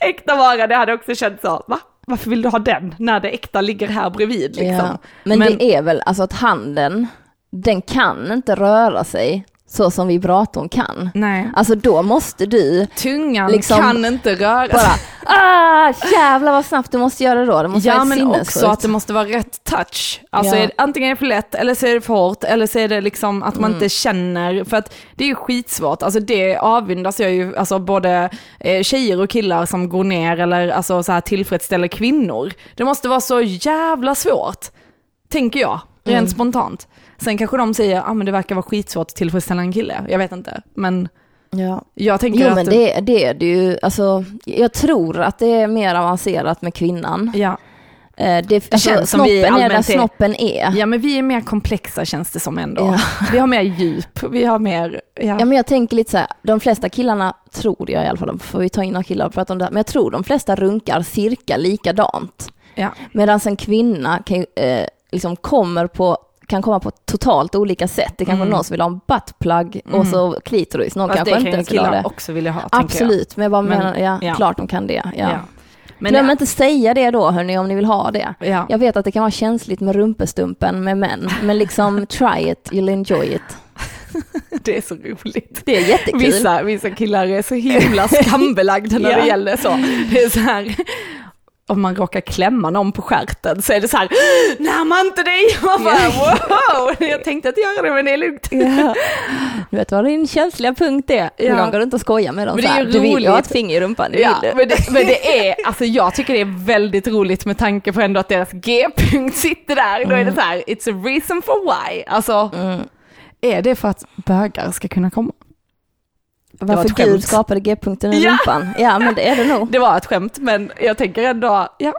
äkta vara, det hade också känts så, va? Varför vill du ha den när det äkta ligger här bredvid liksom? Ja. Men, det är väl alltså att handen, den kan inte röra sig så som vibratorn kan. Nej. Alltså då måste du Tungan Liksom kan inte röra bara, sig. ah, jävlar vad snabbt du måste göra det då. Det måste Ja vara men också att det måste vara rätt touch. Alltså Ja. är det, antingen är det för lätt eller så är det för hårt eller så är det liksom att man Mm. inte känner, för att det är ju skitsvårt, alltså det avundas jag ju, alltså både eh, tjejer och killar som går ner eller alltså så här tillfredsställer kvinnor. Det måste vara så jävla svårt, tänker jag, rent Mm. spontant. Sen kanske de säger, ah, men det verkar vara skitsvårt att tillfredsställa en kille, jag vet inte. Men Ja. jag tänker Jo att... men det, det är det ju, alltså jag tror att det är mer avancerat med kvinnan. Ja. Eh, det, alltså, känns som vi snoppen är där snoppen är. ja men vi är mer komplexa känns det som ändå. Ja. Vi har mer djup, vi har mer, ja. Ja men jag tänker lite så här, de flesta killarna, tror jag i alla fall, får vi ta in några killar och prata om det här, men jag tror de flesta runkar cirka likadant. ja. Medan en kvinna kan, eh, liksom kommer på, kan komma på totalt olika sätt. Det kanske är någon som vill ha en buttplug och så klitoris, någon Fast kanske Mm. inte kan ens vill ha det. också vilja ha. Absolut, men jag bara Men- menar, ja, ja. klart de kan det. Ja. Ja. Men Glöm inte säga det då hörni om ni vill ha det. ja. Jag vet att det kan vara känsligt med rumpestumpen med män, men liksom (laughs) try it, you'll enjoy it. (laughs) det är så roligt. Det är jättekul. Vissa, vissa killar är så himla skambelagda när (laughs) Ja. det gäller så. Det är så här, om man råkar klämma någon på stjärten så är det så här, närma inte dig! (laughs) Man bara, wow, (laughs) jag tänkte inte göra det men det är lugnt. Ja. (laughs) Du vet vad din känsliga punkt är? Ja. Ja. Någon går runt och skojar med dem Men det så är här, ju Du vill ju ha roligt. ett finger i rumpan, det Ja, vill du. men det, men det är, alltså jag tycker det är väldigt roligt med tanke på ändå att deras G-punkt sitter där. Då är det så här, it's a reason for why. Alltså, Mm. är det för att bögar ska kunna komma? Var Varför skämt. Gud skapade G-punkten i Ja. rumpan? Ja, men det är det nog. (laughs) Det var ett skämt, men jag tänker ändå, ja,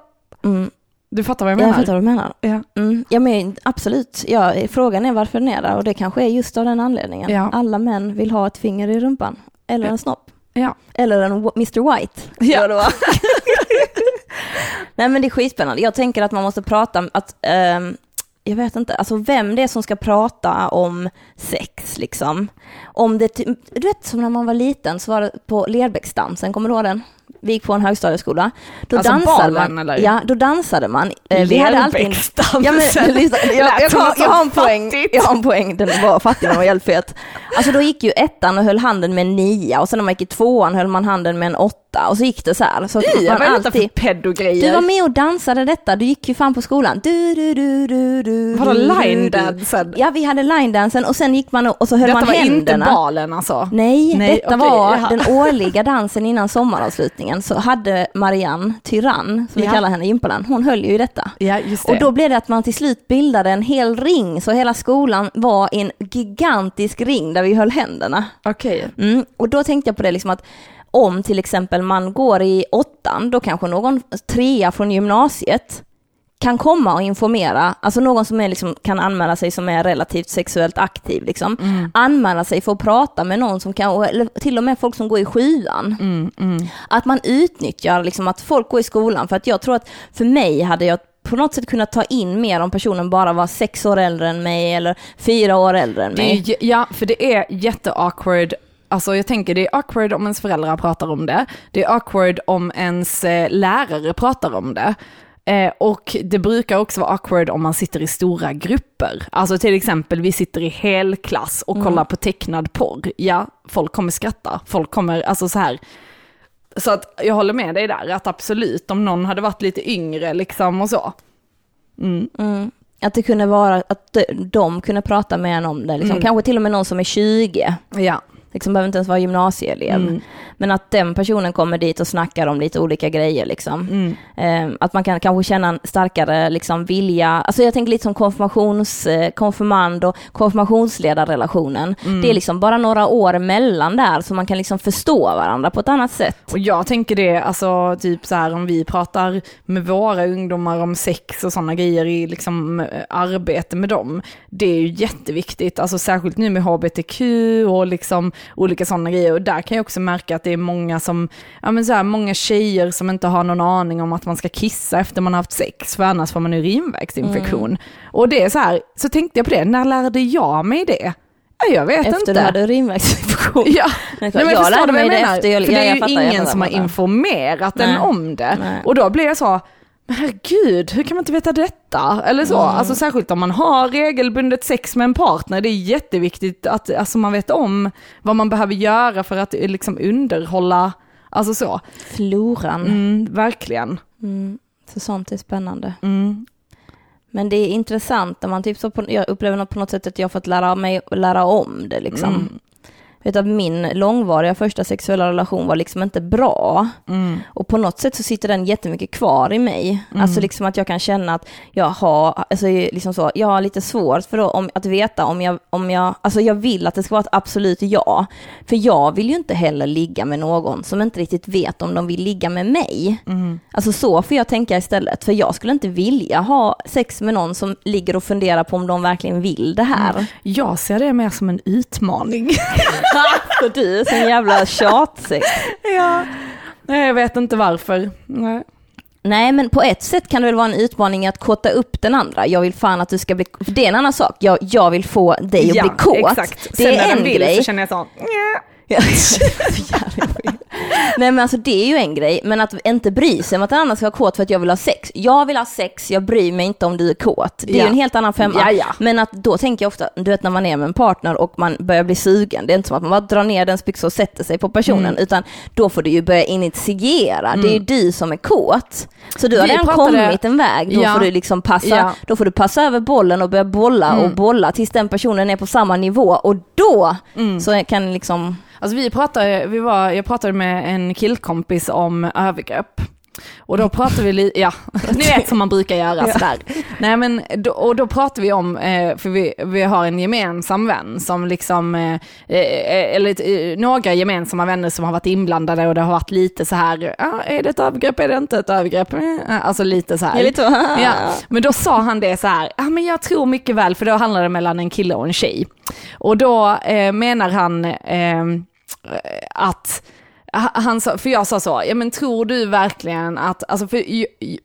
Mm. du fattar vad jag Jag menar. fattar vad du menar. Ja. Mm. Ja, men absolut. Ja, frågan är varför den är där och det kanske är just av den anledningen. Ja. Alla män vill ha ett finger i rumpan. Eller en snopp. Ja. Eller en Mr White. Ja. Det var. (laughs) Nej men det är skitspännande. Jag tänker att man måste prata, att, ehm, jag vet inte, alltså vem det är som ska prata om sex liksom. Om det, du vet som när man var liten så var det på Lerbäcksdansen, kommer du ihåg den? vi gick på en högstadieskola. Då Alltså dansade balen, man. eller? Ja, då dansade man. Eh, Vi hade alltid en, Lerbecksdansen. Ja, men, lyssna, jag, har, något jag, har en poäng, jag har en poäng, den var fattig, den var helt fet. Alltså då gick ju ettan och höll handen med en nia och sen när man gick i tvåan höll man handen med en åtta och så gick det så här. Så Fy, man vad är detta alltid, för pedogrejer? du var med och dansade detta, du gick ju fan på skolan. Du, du, du, du, du, Vadå du, du, line du. dansen? Ja, vi hade line dansen och sen gick man och, och så höll Detta man var händerna. inte balen alltså? Nej, Nej, detta okej, var ja. den årliga dansen innan sommaravslutningen. Så hade Marianne Tyrann, som vi Ja. kallar henne, Gympalan, hon höll ju i detta. Ja, just det. Och då blev det att man till slut bildade en hel ring, så hela skolan var en gigantisk ring där vi höll händerna. Okej. Mm. Och då tänkte jag på det liksom att om till exempel man går i åttan, då kanske någon trea från gymnasiet kan komma och informera, alltså någon som är liksom, kan anmäla sig som är relativt sexuellt aktiv, liksom, Mm. anmäla sig för att prata med någon som kan, eller till och med folk som går i sjuan. Mm, mm. Att man utnyttjar liksom att folk går i skolan, för att jag tror att för mig hade jag på något sätt kunnat ta in mer om personen bara var sex år äldre än mig eller fyra år äldre än är, mig. ju- ja, för det är jätteawkward. Alltså jag tänker det är awkward om ens föräldrar pratar om det. Det är awkward om ens eh, lärare pratar om det. Eh, och det brukar också vara awkward om man sitter i stora grupper. Alltså till exempel vi sitter i helklass och Mm. kollar på tecknad porr. Ja, folk kommer skratta. Folk kommer, alltså så här. Så att jag håller med dig där, att absolut om någon hade varit lite yngre liksom och så. Mm. Mm. Att det kunde vara att de, de kunde prata med en om det, liksom. Mm. kanske till och med någon som är 20, Ja. Liksom behöver inte ens vara gymnasieelev. Mm. Men att den personen kommer dit och snackar om lite olika grejer liksom. Mm. Eh, att man kan kanske känna en starkare liksom, vilja, alltså jag tänker lite som konfirmations, eh, konfirmand och konfirmationsledarrelationen. Mm. Det är liksom bara några år mellan där så man kan liksom förstå varandra på ett annat sätt. Och jag tänker det, alltså typ så här om vi pratar med våra ungdomar om sex och sådana grejer i liksom arbete med dem. Det är ju jätteviktigt, alltså särskilt nu med hbtq och liksom olika sådana grejer. Och där kan jag också märka att det är många som, ja men så här, många tjejer som inte har någon aning om att man ska kissa efter man har haft sex, för annars får man urinvägsinfektion. Och det är så här, så tänkte jag på det, när lärde jag mig det? Ja, jag vet Efter inte. du hade urinvägsinfektion. Ja, (laughs) Nej, men jag lärde mig det efter jag- För det är ju ingen som har informerat Nej. en om det. Nej. Och då blir jag så, men herregud, hur kan man inte veta detta? Eller så, Mm. alltså särskilt om man har regelbundet sex med en partner, det är jätteviktigt att alltså, man vet om vad man behöver göra för att liksom underhålla, alltså så. Floran. Mm, verkligen. Mm. Så sånt är spännande. Mm. Men det är intressant när man typ så på, jag upplever på något sätt att jag fått lära mig lära om det liksom. Mm. Att min långvariga första sexuella relation var liksom inte bra. Mm. Och på något sätt så sitter den jättemycket kvar i mig. Mm. Alltså liksom att jag kan känna att jag har, alltså liksom så, jag har lite svårt för då om, att veta om jag, om jag, alltså jag vill att det ska vara ett absolut ja. För jag vill ju inte heller ligga med någon som inte riktigt vet om de vill ligga med mig. Mm. Alltså så får jag tänka istället, för jag skulle inte vilja ha sex med någon som ligger och funderar på om de verkligen vill det här. Jag ser det mer som en utmaning. (laughs) (laughs) För du är sån jävla tjatsex. ja. Nej, jag vet inte varför. Nej. Nej, men på ett sätt kan det väl vara en utmaning att kåta upp den andra. Jag vill fan att du ska bli... För det är en annan sak. Jag, jag vill få dig att ja, bli kåt. Exakt. Det Sen är när en vill grej. så känner jag så. Ja. (laughs) (laughs) Nej men alltså det är ju en grej, men att inte bry sig om att den andra ska vara kåt för att jag vill ha sex. Jag vill ha sex, jag bryr mig inte om du är kåt. Det är Ja. ju en helt annan femma. Ja, ja. Men att då tänker jag ofta, du vet när man är med en partner och man börjar bli sugen, det är inte som att man bara drar ner den byxa och sätter sig på personen, Mm. utan då får du ju börja initiera. Det är ju du som är kåt. Så du har Vi redan pratade- kommit en väg, då får du liksom passa, då får du passa över bollen och börja bolla och Mm. bolla tills den personen är på samma nivå och då Mm. så kan liksom Alltså vi pratade, vi var, jag pratade med en killkompis om övergrepp. Och då pratade vi lite, ja, (laughs) ni vet som man brukar göra Ja. sådär. Nej men, då, och då pratade vi om, eh, för vi, vi har en gemensam vän som liksom, eh, eh, eller några gemensamma vänner som har varit inblandade och det har varit lite så här, ah, är det ett övergrepp, är det inte ett övergrepp? Alltså lite så här. Lite (laughs) Ja, men då sa han det så här, ja men jag tror mycket väl, för då handlar det mellan en kille och en tjej. Och då eh, menar han eh, att ha- han sa, för jag sa så, ja men tror du verkligen att, alltså för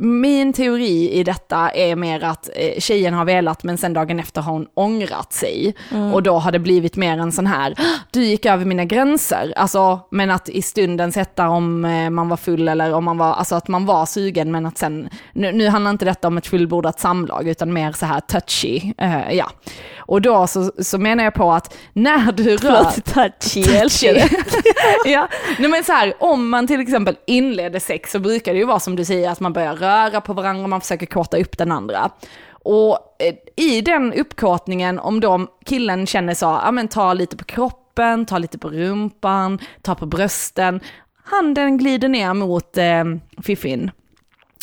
min teori i detta är mer att eh, tjejen har velat men sen dagen efter har hon ångrat sig. Och då har det blivit mer en sån här, du gick över mina gränser. Alltså, men att i stundens hetta om eh, man var full eller om man var, alltså att man var sugen men att sen, nu, nu handlar inte detta om ett fullbordat samlag utan mer så här touchy, eh, ja. Och då så, så menar jag på att när du rör... Touchy, (laughs) ja, nej men så här, om man till exempel inleder sex så brukar det ju vara som du säger att man börjar röra på varandra och man försöker korta upp den andra. Och eh, i den uppkortningen, om då killen känner så, ja men ta lite på kroppen, ta lite på rumpan, ta på brösten, handen glider ner mot eh, fiffin.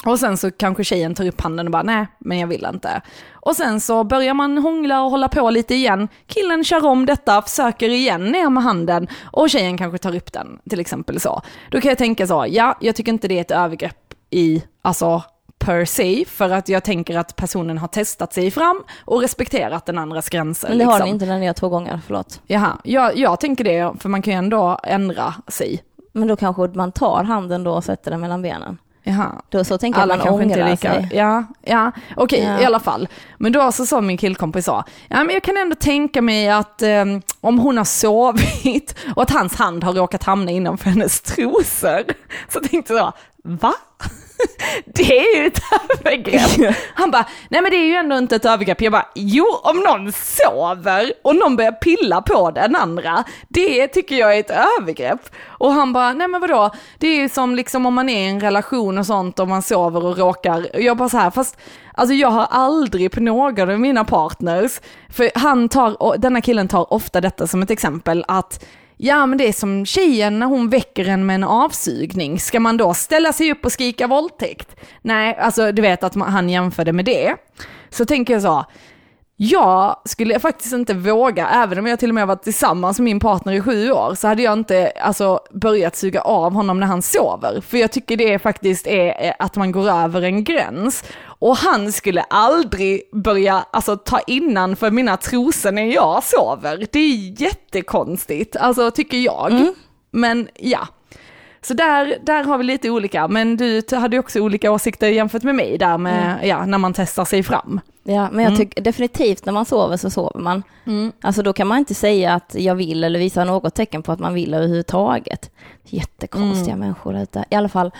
Och sen så kanske tjejen tar upp handen och bara nej, men jag vill inte. Och sen så börjar man hångla och hålla på lite igen. Killen kör om detta, försöker igen ner med handen och tjejen kanske tar upp den, till exempel så. Då kan jag tänka så, ja, jag tycker inte det är ett övergrepp i, alltså per se, för att jag tänker att personen har testat sig fram och respekterat den andras gränser. Men det har liksom. ni inte när ni har två gånger, förlåt. Jaha, jag, jag tänker det, för man kan ju ändå ändra sig. Men då kanske man tar handen då och sätter den mellan benen. Jaha. Då så tänker jag Alla man ångrar lika. sig. Ja, ja. okej Ja. i alla fall. Men då så sa min killkompis så, ja men jag kan ändå tänka mig att eh, om hon har sovit och att hans hand har råkat hamna innanför hennes trosor. Så tänkte jag, va? (laughs) Det är ju ett övergrepp. Han bara, nej men det är ju ändå inte ett övergrepp. Jag bara, jo om någon sover och någon börjar pilla på den andra, det tycker jag är ett övergrepp. Och han bara, nej men vadå, det är ju som liksom om man är i en relation och sånt och man sover och råkar, och jag bara så här, fast alltså jag har aldrig på någon av mina partners, för han tar, och denna killen tar ofta detta som ett exempel, att Ja men det är som tjejen när hon väcker en med en avsugning, ska man då ställa sig upp och skrika våldtäkt? Nej, alltså du vet att man, han jämförde med det. Så tänker jag så, jag skulle faktiskt inte våga, även om jag till och med varit tillsammans med min partner i sju år, så hade jag inte alltså, börjat suga av honom när han sover. För jag tycker det faktiskt är eh, att man går över en gräns. Och han skulle aldrig börja alltså, ta innan för mina trosor när jag sover. Det är jättekonstigt, alltså tycker jag. Men ja. Så där, där har vi lite olika, men du hade också olika åsikter jämfört med mig där med, ja, när man testar sig fram. Ja, men jag tycker definitivt när man sover så sover man. Alltså då kan man inte säga att jag vill eller visa något tecken på att man vill överhuvudtaget. Jättekonstiga människor där ute. I alla fall.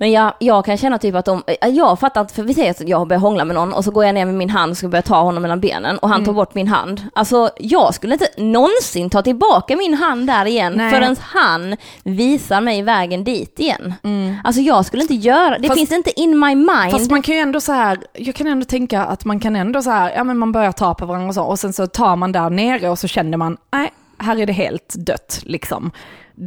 Men jag, jag kan känna typ att de, eh, jag fattar inte, för vi säger att jag börjar hångla med någon och så går jag ner med min hand och ska börja ta honom mellan benen och han tar bort min hand. Alltså jag skulle inte någonsin ta tillbaka min hand där igen Nej. förrän han visar mig vägen dit igen. Alltså jag skulle inte göra, det Fast- finns inte in my mind. Fast man kan ju ändå så här, jag kan ändå tänka att man kan ändå så här, ja men man börjar ta på varandra och så, och sen så tar man där nere och så känner man, nej, här är det helt dött liksom.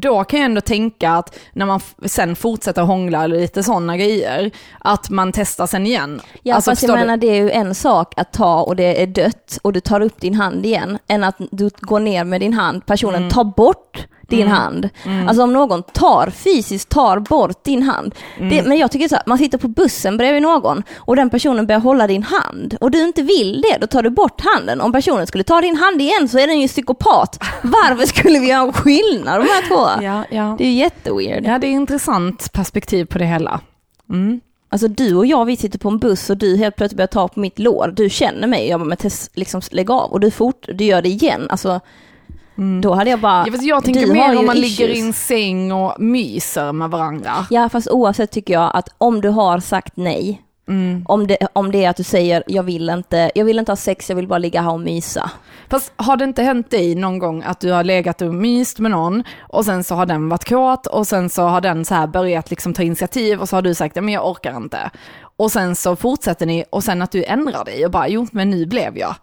Då kan jag ändå tänka att när man sen fortsätter hångla eller lite sådana grejer, att man testar sen igen. Ja Alltså, fast jag förstår du? menar det är ju en sak att ta och det är dött och du tar upp din hand igen än att du går ner med din hand, personen Mm. tar bort din hand. Alltså om någon tar, fysiskt tar bort din hand. Mm. Det, men jag tycker så här, man sitter på bussen bredvid någon och den personen börjar hålla din hand och du inte vill det, då tar du bort handen. Om personen skulle ta din hand igen så är den ju psykopat. Varför skulle vi ha en skillnad de här två? (laughs) Ja, ja. Det är ju jätteweird. ja, det är intressant perspektiv på det hela. Mm. Alltså du och jag, vi sitter på en buss och du helt plötsligt börjar ta på mitt lår. Du känner mig, jag bara, men Tess, liksom lägg av. Och du, fort, du gör det igen. Alltså, då hade jag bara... Mm. Ja, fast jag tänker mer om man issues. ligger i en säng och myser med varandra. Ja, fast oavsett tycker jag att om du har sagt nej, Mm. om, det, om det är att du säger jag vill inte, jag vill inte ha sex, jag vill bara ligga här och mysa. Fast har det inte hänt dig någon gång att du har legat och myst med någon och sen så har den varit kåt och sen så har den så här börjat liksom ta initiativ och så har du sagt, men jag orkar inte. Och sen så fortsätter ni och sen att du ändrar dig och bara, jo men nu blev jag.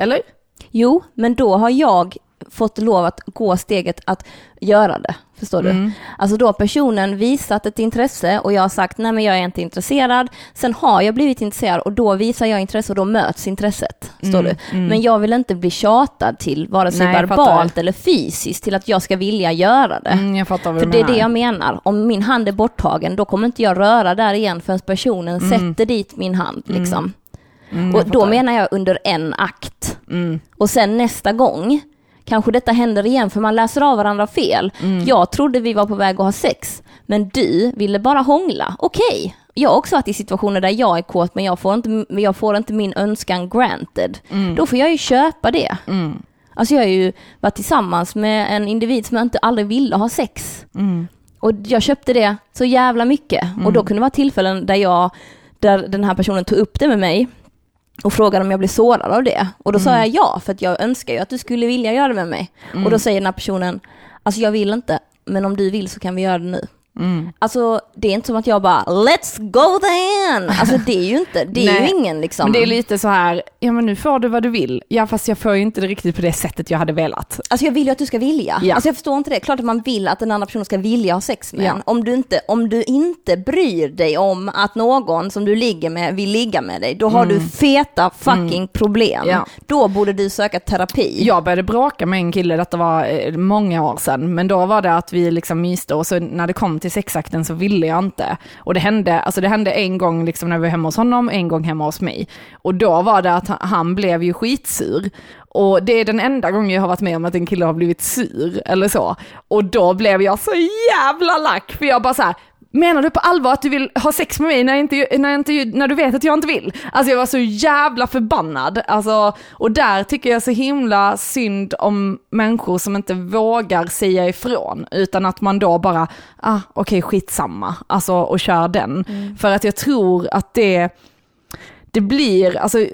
Eller? Jo, men då har jag fått lov att gå steget att göra det. Förstår du? Mm. Alltså då har personen visat ett intresse och jag har sagt nej men jag är inte intresserad. Sen har jag blivit intresserad och då visar jag intresse och då möts intresset. Förstår Mm, du? Men jag vill inte bli tjatad till vare sig Nej, verbalt eller fysiskt till att jag ska vilja göra det. Mm, jag fattar vad För det är det jag menar. Om min hand är borttagen då kommer inte jag röra där igen förrän personen sätter dit min hand. Liksom. Mm, och jag då menar jag under en akt. Mm. Och sen nästa gång kanske detta händer igen för man läser av varandra fel. Mm. Jag trodde vi var på väg att ha sex, men du ville bara hångla. Okej. Jag har också varit i situationer där jag är kåt men jag får inte, jag får inte min önskan granted. Då får jag ju köpa det. Mm. Alltså jag har ju varit tillsammans med en individ som jag inte aldrig ville ha sex. Mm. Och jag köpte det så jävla mycket. Och då kunde det vara tillfällen där jag, där den här personen tog upp det med mig och frågade om jag blev sårad av det. Och då sa jag ja, för att jag önskar ju att du skulle vilja göra det med mig. Och då säger den här personen, alltså jag vill inte, men om du vill så kan vi göra det nu. Mm. Alltså det är inte som att jag bara, let's go then! Alltså det är ju inte, det är ju (laughs) ingen liksom. Men det är lite så här, ja men nu får du vad du vill. Ja fast jag får ju inte det riktigt på det sättet jag hade velat. Alltså jag vill ju att du ska vilja. Ja. Alltså jag förstår inte det. Klart att man vill att den andra personen ska vilja ha sex med Ja. en. Om du, inte, om du inte bryr dig om att någon som du ligger med vill ligga med dig, då har du feta fucking problem. Mm. Ja. Då borde du söka terapi. Jag började bråka med en kille, detta var eh, många år sedan, men då var det att vi liksom myste och så när det kom till sexakten så ville jag inte. Och det hände, alltså det hände en gång liksom när vi var hemma hos honom, en gång hemma hos mig. Och då var det att han- han blev ju skitsur. Och det är den enda gången jag har varit med om att en kille har blivit sur eller så. Och då blev jag så jävla lack, för jag bara så här, Menar du på allvar att du vill ha sex med mig när, inte, när, inte, när du vet att jag inte vill? Alltså jag var så jävla förbannad. Alltså, och där tycker jag så himla synd om människor som inte vågar säga ifrån, utan att man då bara, ah okej skitsamma, alltså och kör den. För att jag tror att det, det blir, alltså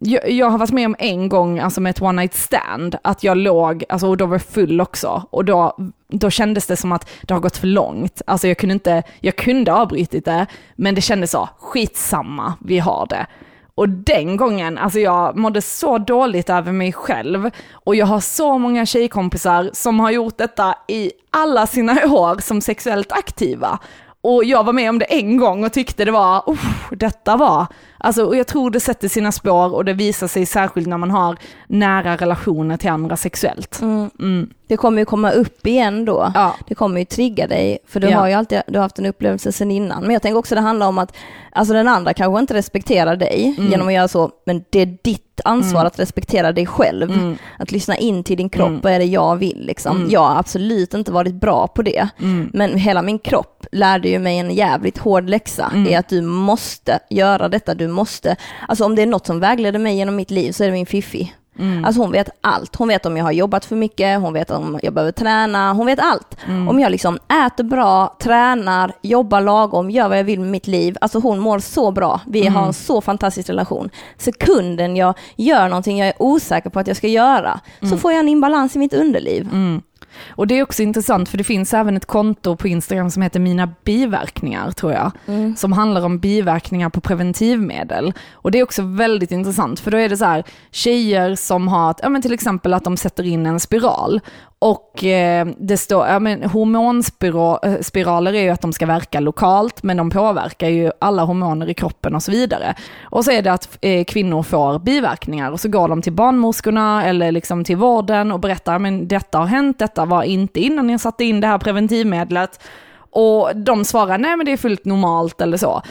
jag, jag har varit med om en gång, alltså med ett one night stand, att jag låg, alltså och då var jag full också, och då, då kändes det som att det har gått för långt. Alltså jag kunde inte, jag kunde avbrytit avbrutit det, men det kändes så, skitsamma, vi har det. Och den gången, alltså jag mådde så dåligt över mig själv. Och jag har så många tjejkompisar som har gjort detta i alla sina (laughs) år som sexuellt aktiva. Och jag var med om det en gång och tyckte det var, oh, detta var, alltså och jag tror det sätter sina spår och det visar sig särskilt när man har nära relationer till andra sexuellt. Mm. Mm. Det kommer ju komma upp igen då. Ja. Det kommer ju trigga dig, för du Ja. har ju alltid du har haft en upplevelse sen innan. Men jag tänker också det handlar om att alltså den andra kanske inte respekterar dig Mm. genom att göra så, men det är ditt ansvar att respektera dig själv. Mm. Att lyssna in till din kropp, vad är det jag vill liksom. Mm. Jag har absolut inte varit bra på det, Mm. men hela min kropp lärde ju mig en jävligt hård läxa Mm. i att du måste göra detta, du måste, alltså om det är något som vägleder mig genom mitt liv så är det min fiffi. Mm. Alltså hon vet allt. Hon vet om jag har jobbat för mycket, hon vet om jag behöver träna, hon vet allt. Mm. Om jag liksom äter bra, tränar, jobbar lagom, gör vad jag vill med mitt liv. Alltså hon mår så bra. Vi Mm. har en så fantastisk relation. Sekunden jag gör någonting jag är osäker på att jag ska göra, så får jag en imbalans i mitt underliv. Och det är också intressant för det finns även ett konto på Instagram som heter Mina biverkningar tror jag. Mm. Som handlar om biverkningar på preventivmedel. Och det är också väldigt intressant för då är det så här tjejer som har, ja men till exempel att de sätter in en spiral. Och eh, det står, ja men hormonspiraler eh, är ju att de ska verka lokalt men de påverkar ju alla hormoner i kroppen och så vidare. Och så är det att eh, kvinnor får biverkningar och så går de till barnmorskorna eller liksom till vården och berättar men detta har hänt, detta var inte innan jag satte in det här preventivmedlet. Och de svarar nej men det är fullt normalt eller så.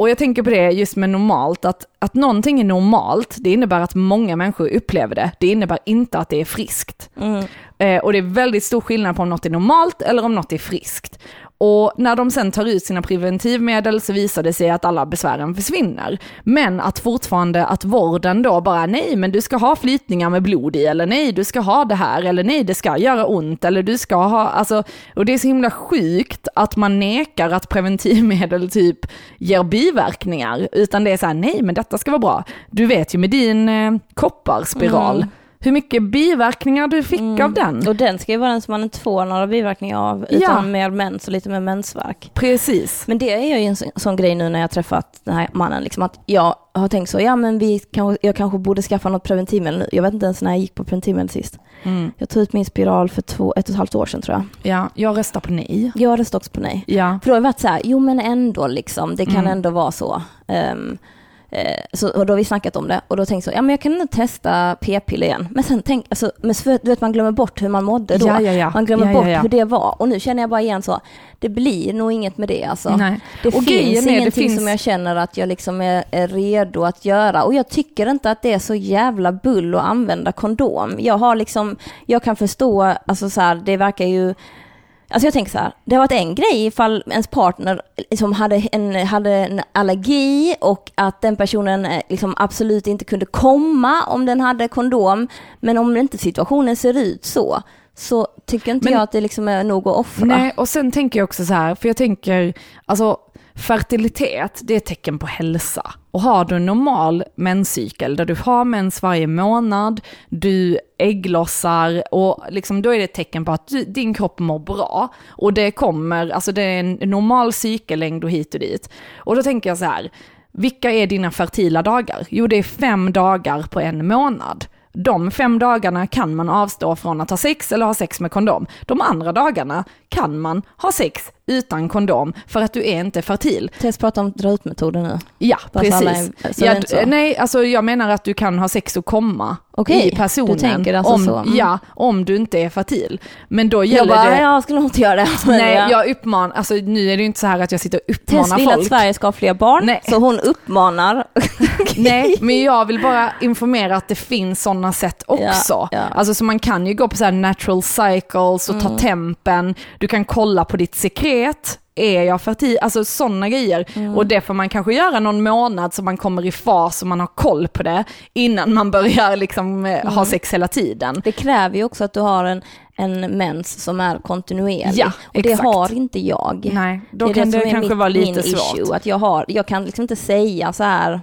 Och jag tänker på det just med normalt, att, att någonting är normalt, det innebär att många människor upplever det. Det innebär inte att det är friskt. Mm. Eh, och det är väldigt stor skillnad på om något är normalt eller om något är friskt. Och när de sen tar ut sina preventivmedel så visar det sig att alla besvären försvinner. Men att fortfarande att vården då bara nej men du ska ha flytningar med blod i eller nej du ska ha det här eller nej det ska göra ont eller du ska ha, alltså och det är så himla sjukt att man nekar att preventivmedel typ ger biverkningar utan det är så här nej men detta ska vara bra. Du vet ju med din eh, kopparspiral Mm hur mycket biverkningar du fick av den. Och den ska ju vara den som man inte får några biverkningar av, utan Ja. mer mens och lite mer mensvärk. Precis. Men det är ju en sån, sån grej nu när jag träffat den här mannen, liksom att jag har tänkt så, ja men vi kanske, jag kanske borde skaffa något preventivmedel nu. Jag vet inte ens när jag gick på preventivmedel sist. Mm. Jag tog ut min spiral för två, ett och ett halvt år sedan tror jag. Ja, jag röstar på nej. Jag röstade också på nej. Ja. För då har jag varit så här, jo men ändå liksom, det kan Mm. ändå vara så. Eh, så, och då har vi snackat om det och då tänkte jag ja men jag kan nog testa p-piller igen. Men sen tänk, alltså, men för, du vet man glömmer bort hur man mådde då. Ja, ja, ja. Man glömmer bort hur det var. Och nu känner jag bara igen så, det blir nog inget med det alltså. Nej. Det Och finns är, ingenting finns- som jag känner att jag liksom är, är redo att göra. Och jag tycker inte att det är så jävla bull att använda kondom. Jag har liksom, jag kan förstå, alltså så här, det verkar ju Alltså jag tänker så här, det har varit en grej ifall ens partner liksom hade, en, hade en allergi och att den personen eh, liksom absolut inte kunde komma om den hade kondom. Men om inte situationen ser ut så, så tycker inte Men- jag att det liksom är nog att offra. Nej, och sen tänker jag också så här, för jag tänker, alltså fertilitet, det är ett tecken på hälsa. Och har du en normal menscykel där du har mens varje månad, du ägglossar och liksom då är det ett tecken på att du, din kropp mår bra. Och det kommer, alltså det är en normal cykellängd och hit och dit. Och då tänker jag så här, vilka är dina fertila dagar? Jo, det är fem dagar på en månad. De fem dagarna kan man avstå från att ha sex eller ha sex med kondom. De andra dagarna kan man ha sex utan kondom för att du är inte fertil. Tess pratar om dra ut-metoden nu. Ja, alla precis. är- ja, d- nej, alltså jag menar att du kan ha sex och komma Okej, i personen. du tänker alltså om, så. Mm. Ja, om du inte är fertil. Men då Jag gäller bara, det... jag skulle nog inte göra det. (laughs) Nej, jag- jag uppmanar, alltså nu är det ju inte så här att jag sitter och uppmanar Tess vill folk. att Sverige ska ha fler barn, Nej. så hon uppmanar. (laughs) Nej, men jag vill bara informera att det finns sådana sätt också. ja. Alltså så man kan ju gå på så här natural cycles och ta Mm. tempen, du kan kolla på ditt sekret, är jag fertil? Alltså sådana grejer. Mm. Och det får man kanske göra någon månad så man kommer i fas och man har koll på det innan man börjar liksom eh, Mm. ha sex hela tiden. Det kräver ju också att du har en, en mens som är kontinuerlig. Ja, och det har inte jag. Nej, då är kan det, är kanske vara lite min svårt. Issue, att jag, har, jag kan liksom inte säga så här.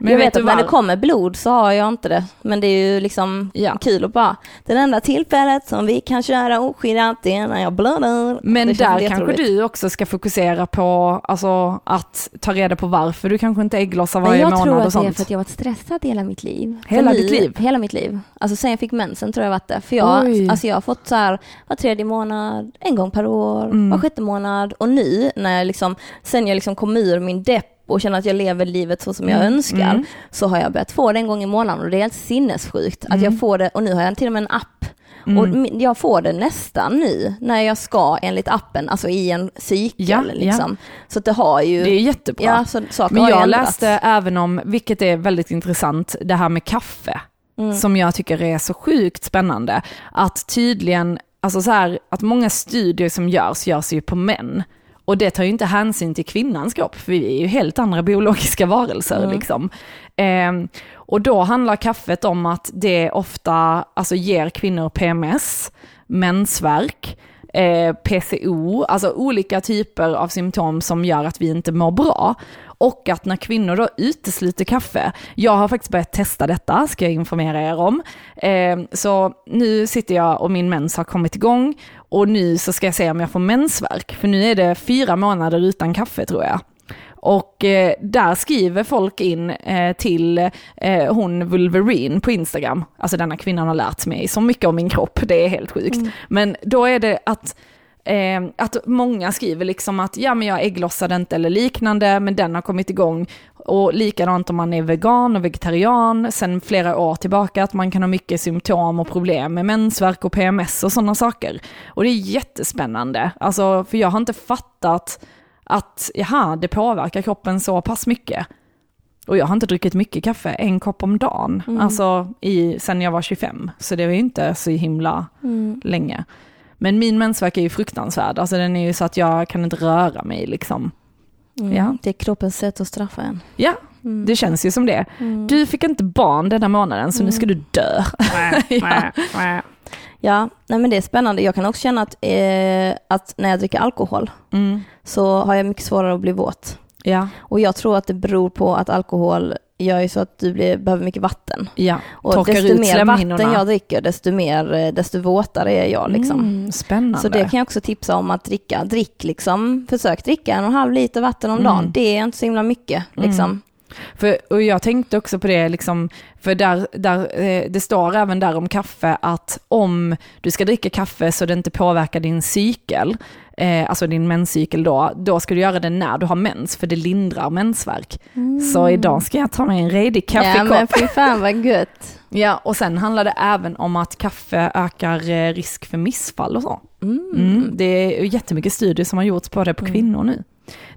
Men jag vet att när det kommer blod så har jag inte det. Men det är ju liksom Ja. kul att bara, det enda tillfället som vi kan köra oskyddat det är när jag blöder. Men Det där kanske du också ska fokusera på alltså, att ta reda på varför du kanske inte ägglossar varje jag månad tror och att det är sånt. för att jag har varit stressad hela mitt liv. Hela ditt liv? Hela mitt liv. Alltså sen jag fick mensen tror jag varit det. För jag, Oj. alltså jag har fått så här var tredje månad, en gång per år, Mm. var sjätte månad. Och nu när jag liksom, sen jag liksom kom ur min depp och känner att jag lever livet så som jag Mm, önskar, mm. så har jag börjat få det en gång i månaden och det är helt sinnessjukt att jag får det, och nu har jag till och med en app. Mm. Och jag får det nästan nu när jag ska enligt appen, alltså i en cykel Ja, ja. liksom. Så att det har ju, Det är jättebra. ja så saker Men har jag ändrats. läste även om, vilket är väldigt intressant, det här med kaffe. Mm. Som jag tycker är så sjukt spännande. Att tydligen, alltså så här, att många studier som görs, görs ju på män. Och det tar ju inte hänsyn till kvinnans kropp, för vi är ju helt andra biologiska varelser Mm. liksom. Ehm, och då handlar kaffet om att det ofta alltså, ger kvinnor PMS, mensvärk, eh, PCO, alltså olika typer av symptom som gör att vi inte mår bra. Och att när kvinnor då utesluter kaffe, jag har faktiskt börjat testa detta, ska jag informera er om. Eh, så nu sitter jag och min mens har kommit igång och nu så ska jag se om jag får mensvärk, för nu är det fyra månader utan kaffe tror jag. Och eh, där skriver folk in eh, till eh, hon Wolverine på Instagram, alltså denna kvinnan har lärt mig så mycket om min kropp, det är helt sjukt. Men då är det att Eh, att många skriver liksom att ja men jag ägglossade inte eller liknande men den har kommit igång och likadant om man är vegan och vegetarian sen flera år tillbaka att man kan ha mycket symptom och problem med mensvärk och PMS och sådana saker. Och det är jättespännande, alltså för jag har inte fattat att jaha, det påverkar kroppen så pass mycket. Och jag har inte druckit mycket kaffe, en kopp om dagen, alltså i, sen jag var 25. Så det var ju inte så himla Mm. länge. Men min mensvärk är ju fruktansvärd, alltså den är ju så att jag kan inte röra mig liksom. Mm. Ja. Det är kroppens sätt att straffa en. Ja, Mm. det känns ju som det. Mm. Du fick inte barn den här månaden så nu ska du dö. (laughs) ja. Ja, nej men det är spännande. Jag kan också känna att, eh, att när jag dricker alkohol Mm. så har jag mycket svårare att bli våt. ja, Och jag tror att det beror på att alkohol gör ju så att du blir, behöver mycket vatten. ja. Och desto mer vatten jag dricker, desto, mer, eh, desto våtare är jag. Liksom. Mm, spännande. Så det kan jag också tipsa om att dricka. Drick liksom, försök dricka en och en halv liter vatten om Mm. dagen. Det är inte så himla mycket. Liksom. För, och jag tänkte också på det, liksom, för där, där, eh, det står även där om kaffe att om du ska dricka kaffe så det inte påverkar din cykel, eh, alltså din menscykel då, då ska du göra det när du har mens, för det lindrar mensvärk. Så idag ska jag ta mig en redig Ja kaffekopp. men fy fan vad gött. (laughs) Ja, och sen handlar det även om att kaffe ökar eh, risk för missfall och så. Mm. Det är jättemycket studier som har gjorts på det på kvinnor nu.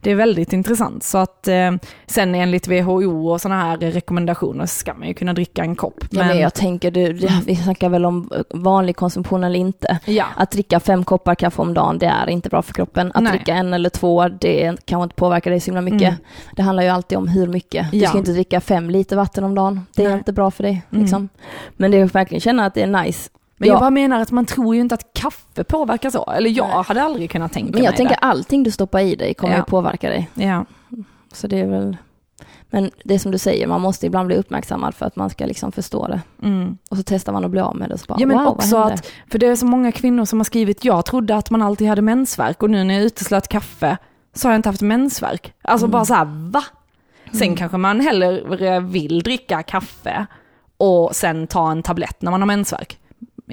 Det är väldigt intressant. Så att eh, sen enligt WHO och sådana här rekommendationer ska man ju kunna dricka en kopp. Ja, men jag tänker, du, vi snackar väl om vanlig konsumtion eller inte. ja. Att dricka fem koppar kaffe om dagen, det är inte bra för kroppen. Att Nej. dricka en eller två, det kanske inte påverkar dig så himla mycket. Mm. Det handlar ju alltid om hur mycket. Du Ja. ska inte dricka fem liter vatten om dagen. Det är Nej. inte bra för dig. Mm. Liksom. Men det är verkligen känna att det är nice. Men Ja. jag bara menar att man tror ju inte att kaffe påverkar så. Eller jag Nej. hade aldrig kunnat tänka Men jag mig tänker det. allting du stoppar i dig kommer Ja. ju påverka dig. Ja. Så det är väl... Men det är som du säger, man måste ibland bli uppmärksammad för att man ska liksom förstå det. Mm. Och så testar man att bli av med det och så bara, Ja men wow, också att, för det är så många kvinnor som har skrivit, jag trodde att man alltid hade mensvärk och nu när jag uteslöt kaffe så har jag inte haft mensvärk. Alltså Mm. bara så här, va? Sen kanske man hellre vill dricka kaffe och sen ta en tablett när man har mensvärk.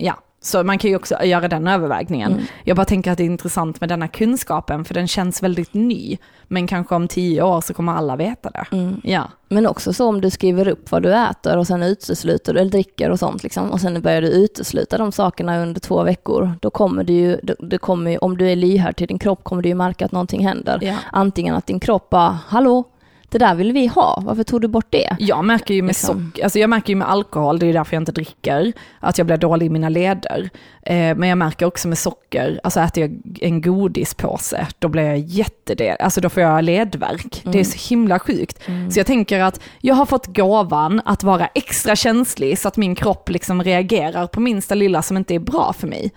Ja, så man kan ju också göra den övervägningen. Mm. Jag bara tänker att det är intressant med denna kunskapen för den känns väldigt ny. Men kanske om tio år så kommer alla veta det. Mm. Ja, Men också så om du skriver upp vad du äter och sen utesluter du, eller dricker och sånt liksom, och sen börjar du utesluta de sakerna under två veckor, då kommer du ju, det kommer om du är lyhörd till din kropp kommer du ju märka att någonting händer. ja. Antingen att din kropp bara, hallå, det där vill vi ha, varför tog du bort det? Jag märker ju med Liksom. socker, alltså jag märker ju med alkohol, det är därför jag inte dricker, att jag blir dålig i mina leder. Eh, men jag märker också med socker, alltså äter jag en godispåse, då blir jag jättedel, alltså då får jag ledvärk. Det är så himla sjukt. Så jag tänker att jag har fått gåvan att vara extra känslig så att min kropp liksom reagerar på minsta lilla som inte är bra för mig.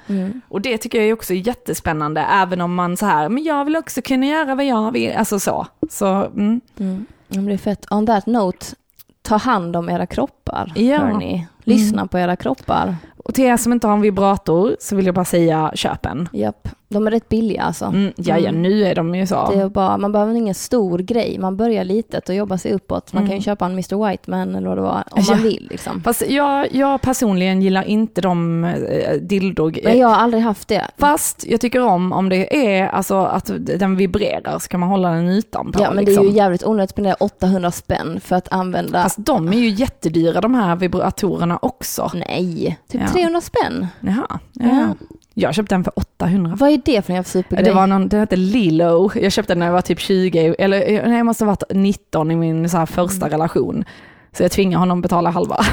Och det tycker jag är också jättespännande, även om man så här, men jag vill också kunna göra vad jag vill, alltså så. Så, mm. Mm. Det är fett. On that note, ta hand om era kroppar, Ja. hörni. Lyssna på era kroppar. Och till er som inte har en vibrator så vill jag bara säga köp en. Japp, de är rätt billiga alltså. Mm, ja, ja, Mm. nu är de ju så. Det är bara, man behöver ingen stor grej, man börjar litet och jobbar sig uppåt. Man kan ju Mm. köpa en Mr. Whiteman eller vad det var, om Ja. man vill liksom. Fast jag, jag personligen gillar inte de eh, dildo... Men jag har aldrig haft det. Fast jag tycker om om det är alltså att den vibrerar så kan man hålla den utanpå. Ja, men liksom. det är ju jävligt onödigt att spendera 800 spänn för att använda... Fast de är ju jättedyra de här vibratorerna också. Nej, typ Ja. 300 spänn. Jaha, Ja. ja. Jag köpte den för 800. Vad är det för en jävla supergrej? Det var någon, den hette Lilo. Jag köpte den när jag var typ 20, eller eh, nej, jag måste ha varit 19 i min så här första relation. Så jag tvingade honom betala halva.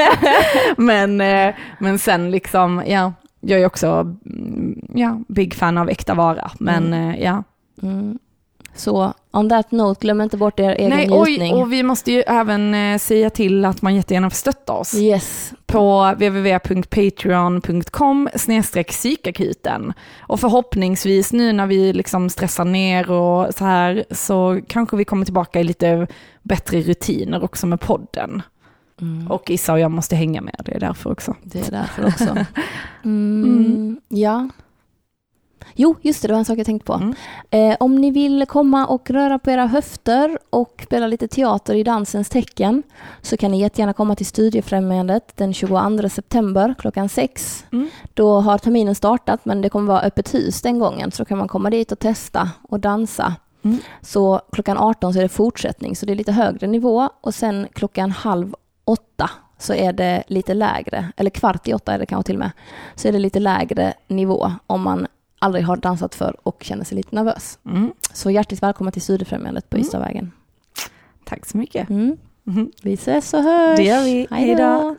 (laughs) men, eh, men sen liksom, ja, jag är också mm, ja, big fan av äkta vara. Men eh, ja. Mm. Så, on that note, glöm inte bort er egen Nej, oj, njutning. och vi måste ju även eh, säga till att man jättegärna får stötta oss. Yes. på www.patreon.com psykakuten. Och förhoppningsvis nu när vi liksom stressar ner och så här så kanske vi kommer tillbaka i lite bättre rutiner också med podden. Mm. Och Issa och jag måste hänga med, det är därför också. Det är därför också. (laughs) Mm. Ja. Jo, just det, det var en sak jag tänkte på. Mm. Eh, om ni vill komma och röra på era höfter och spela lite teater i dansens tecken så kan ni jättegärna komma till Studiefrämjandet den 22 september klockan sex. Mm. Då har terminen startat men det kommer vara öppet hus den gången så då kan man komma dit och testa och dansa. Mm. Så klockan 18 så är det fortsättning så det är lite högre nivå och sen klockan halv åtta så är det lite lägre, eller kvart i åtta är det kanske till och med, så är det lite lägre nivå om man aldrig har dansat för och känner sig lite nervös. Mm. Så hjärtligt välkomna till Studiefrämjandet på Mm. Ystadvägen. Tack så mycket. Mm. Mhm. Vi ses och hörs. Det gör vi. Hej då.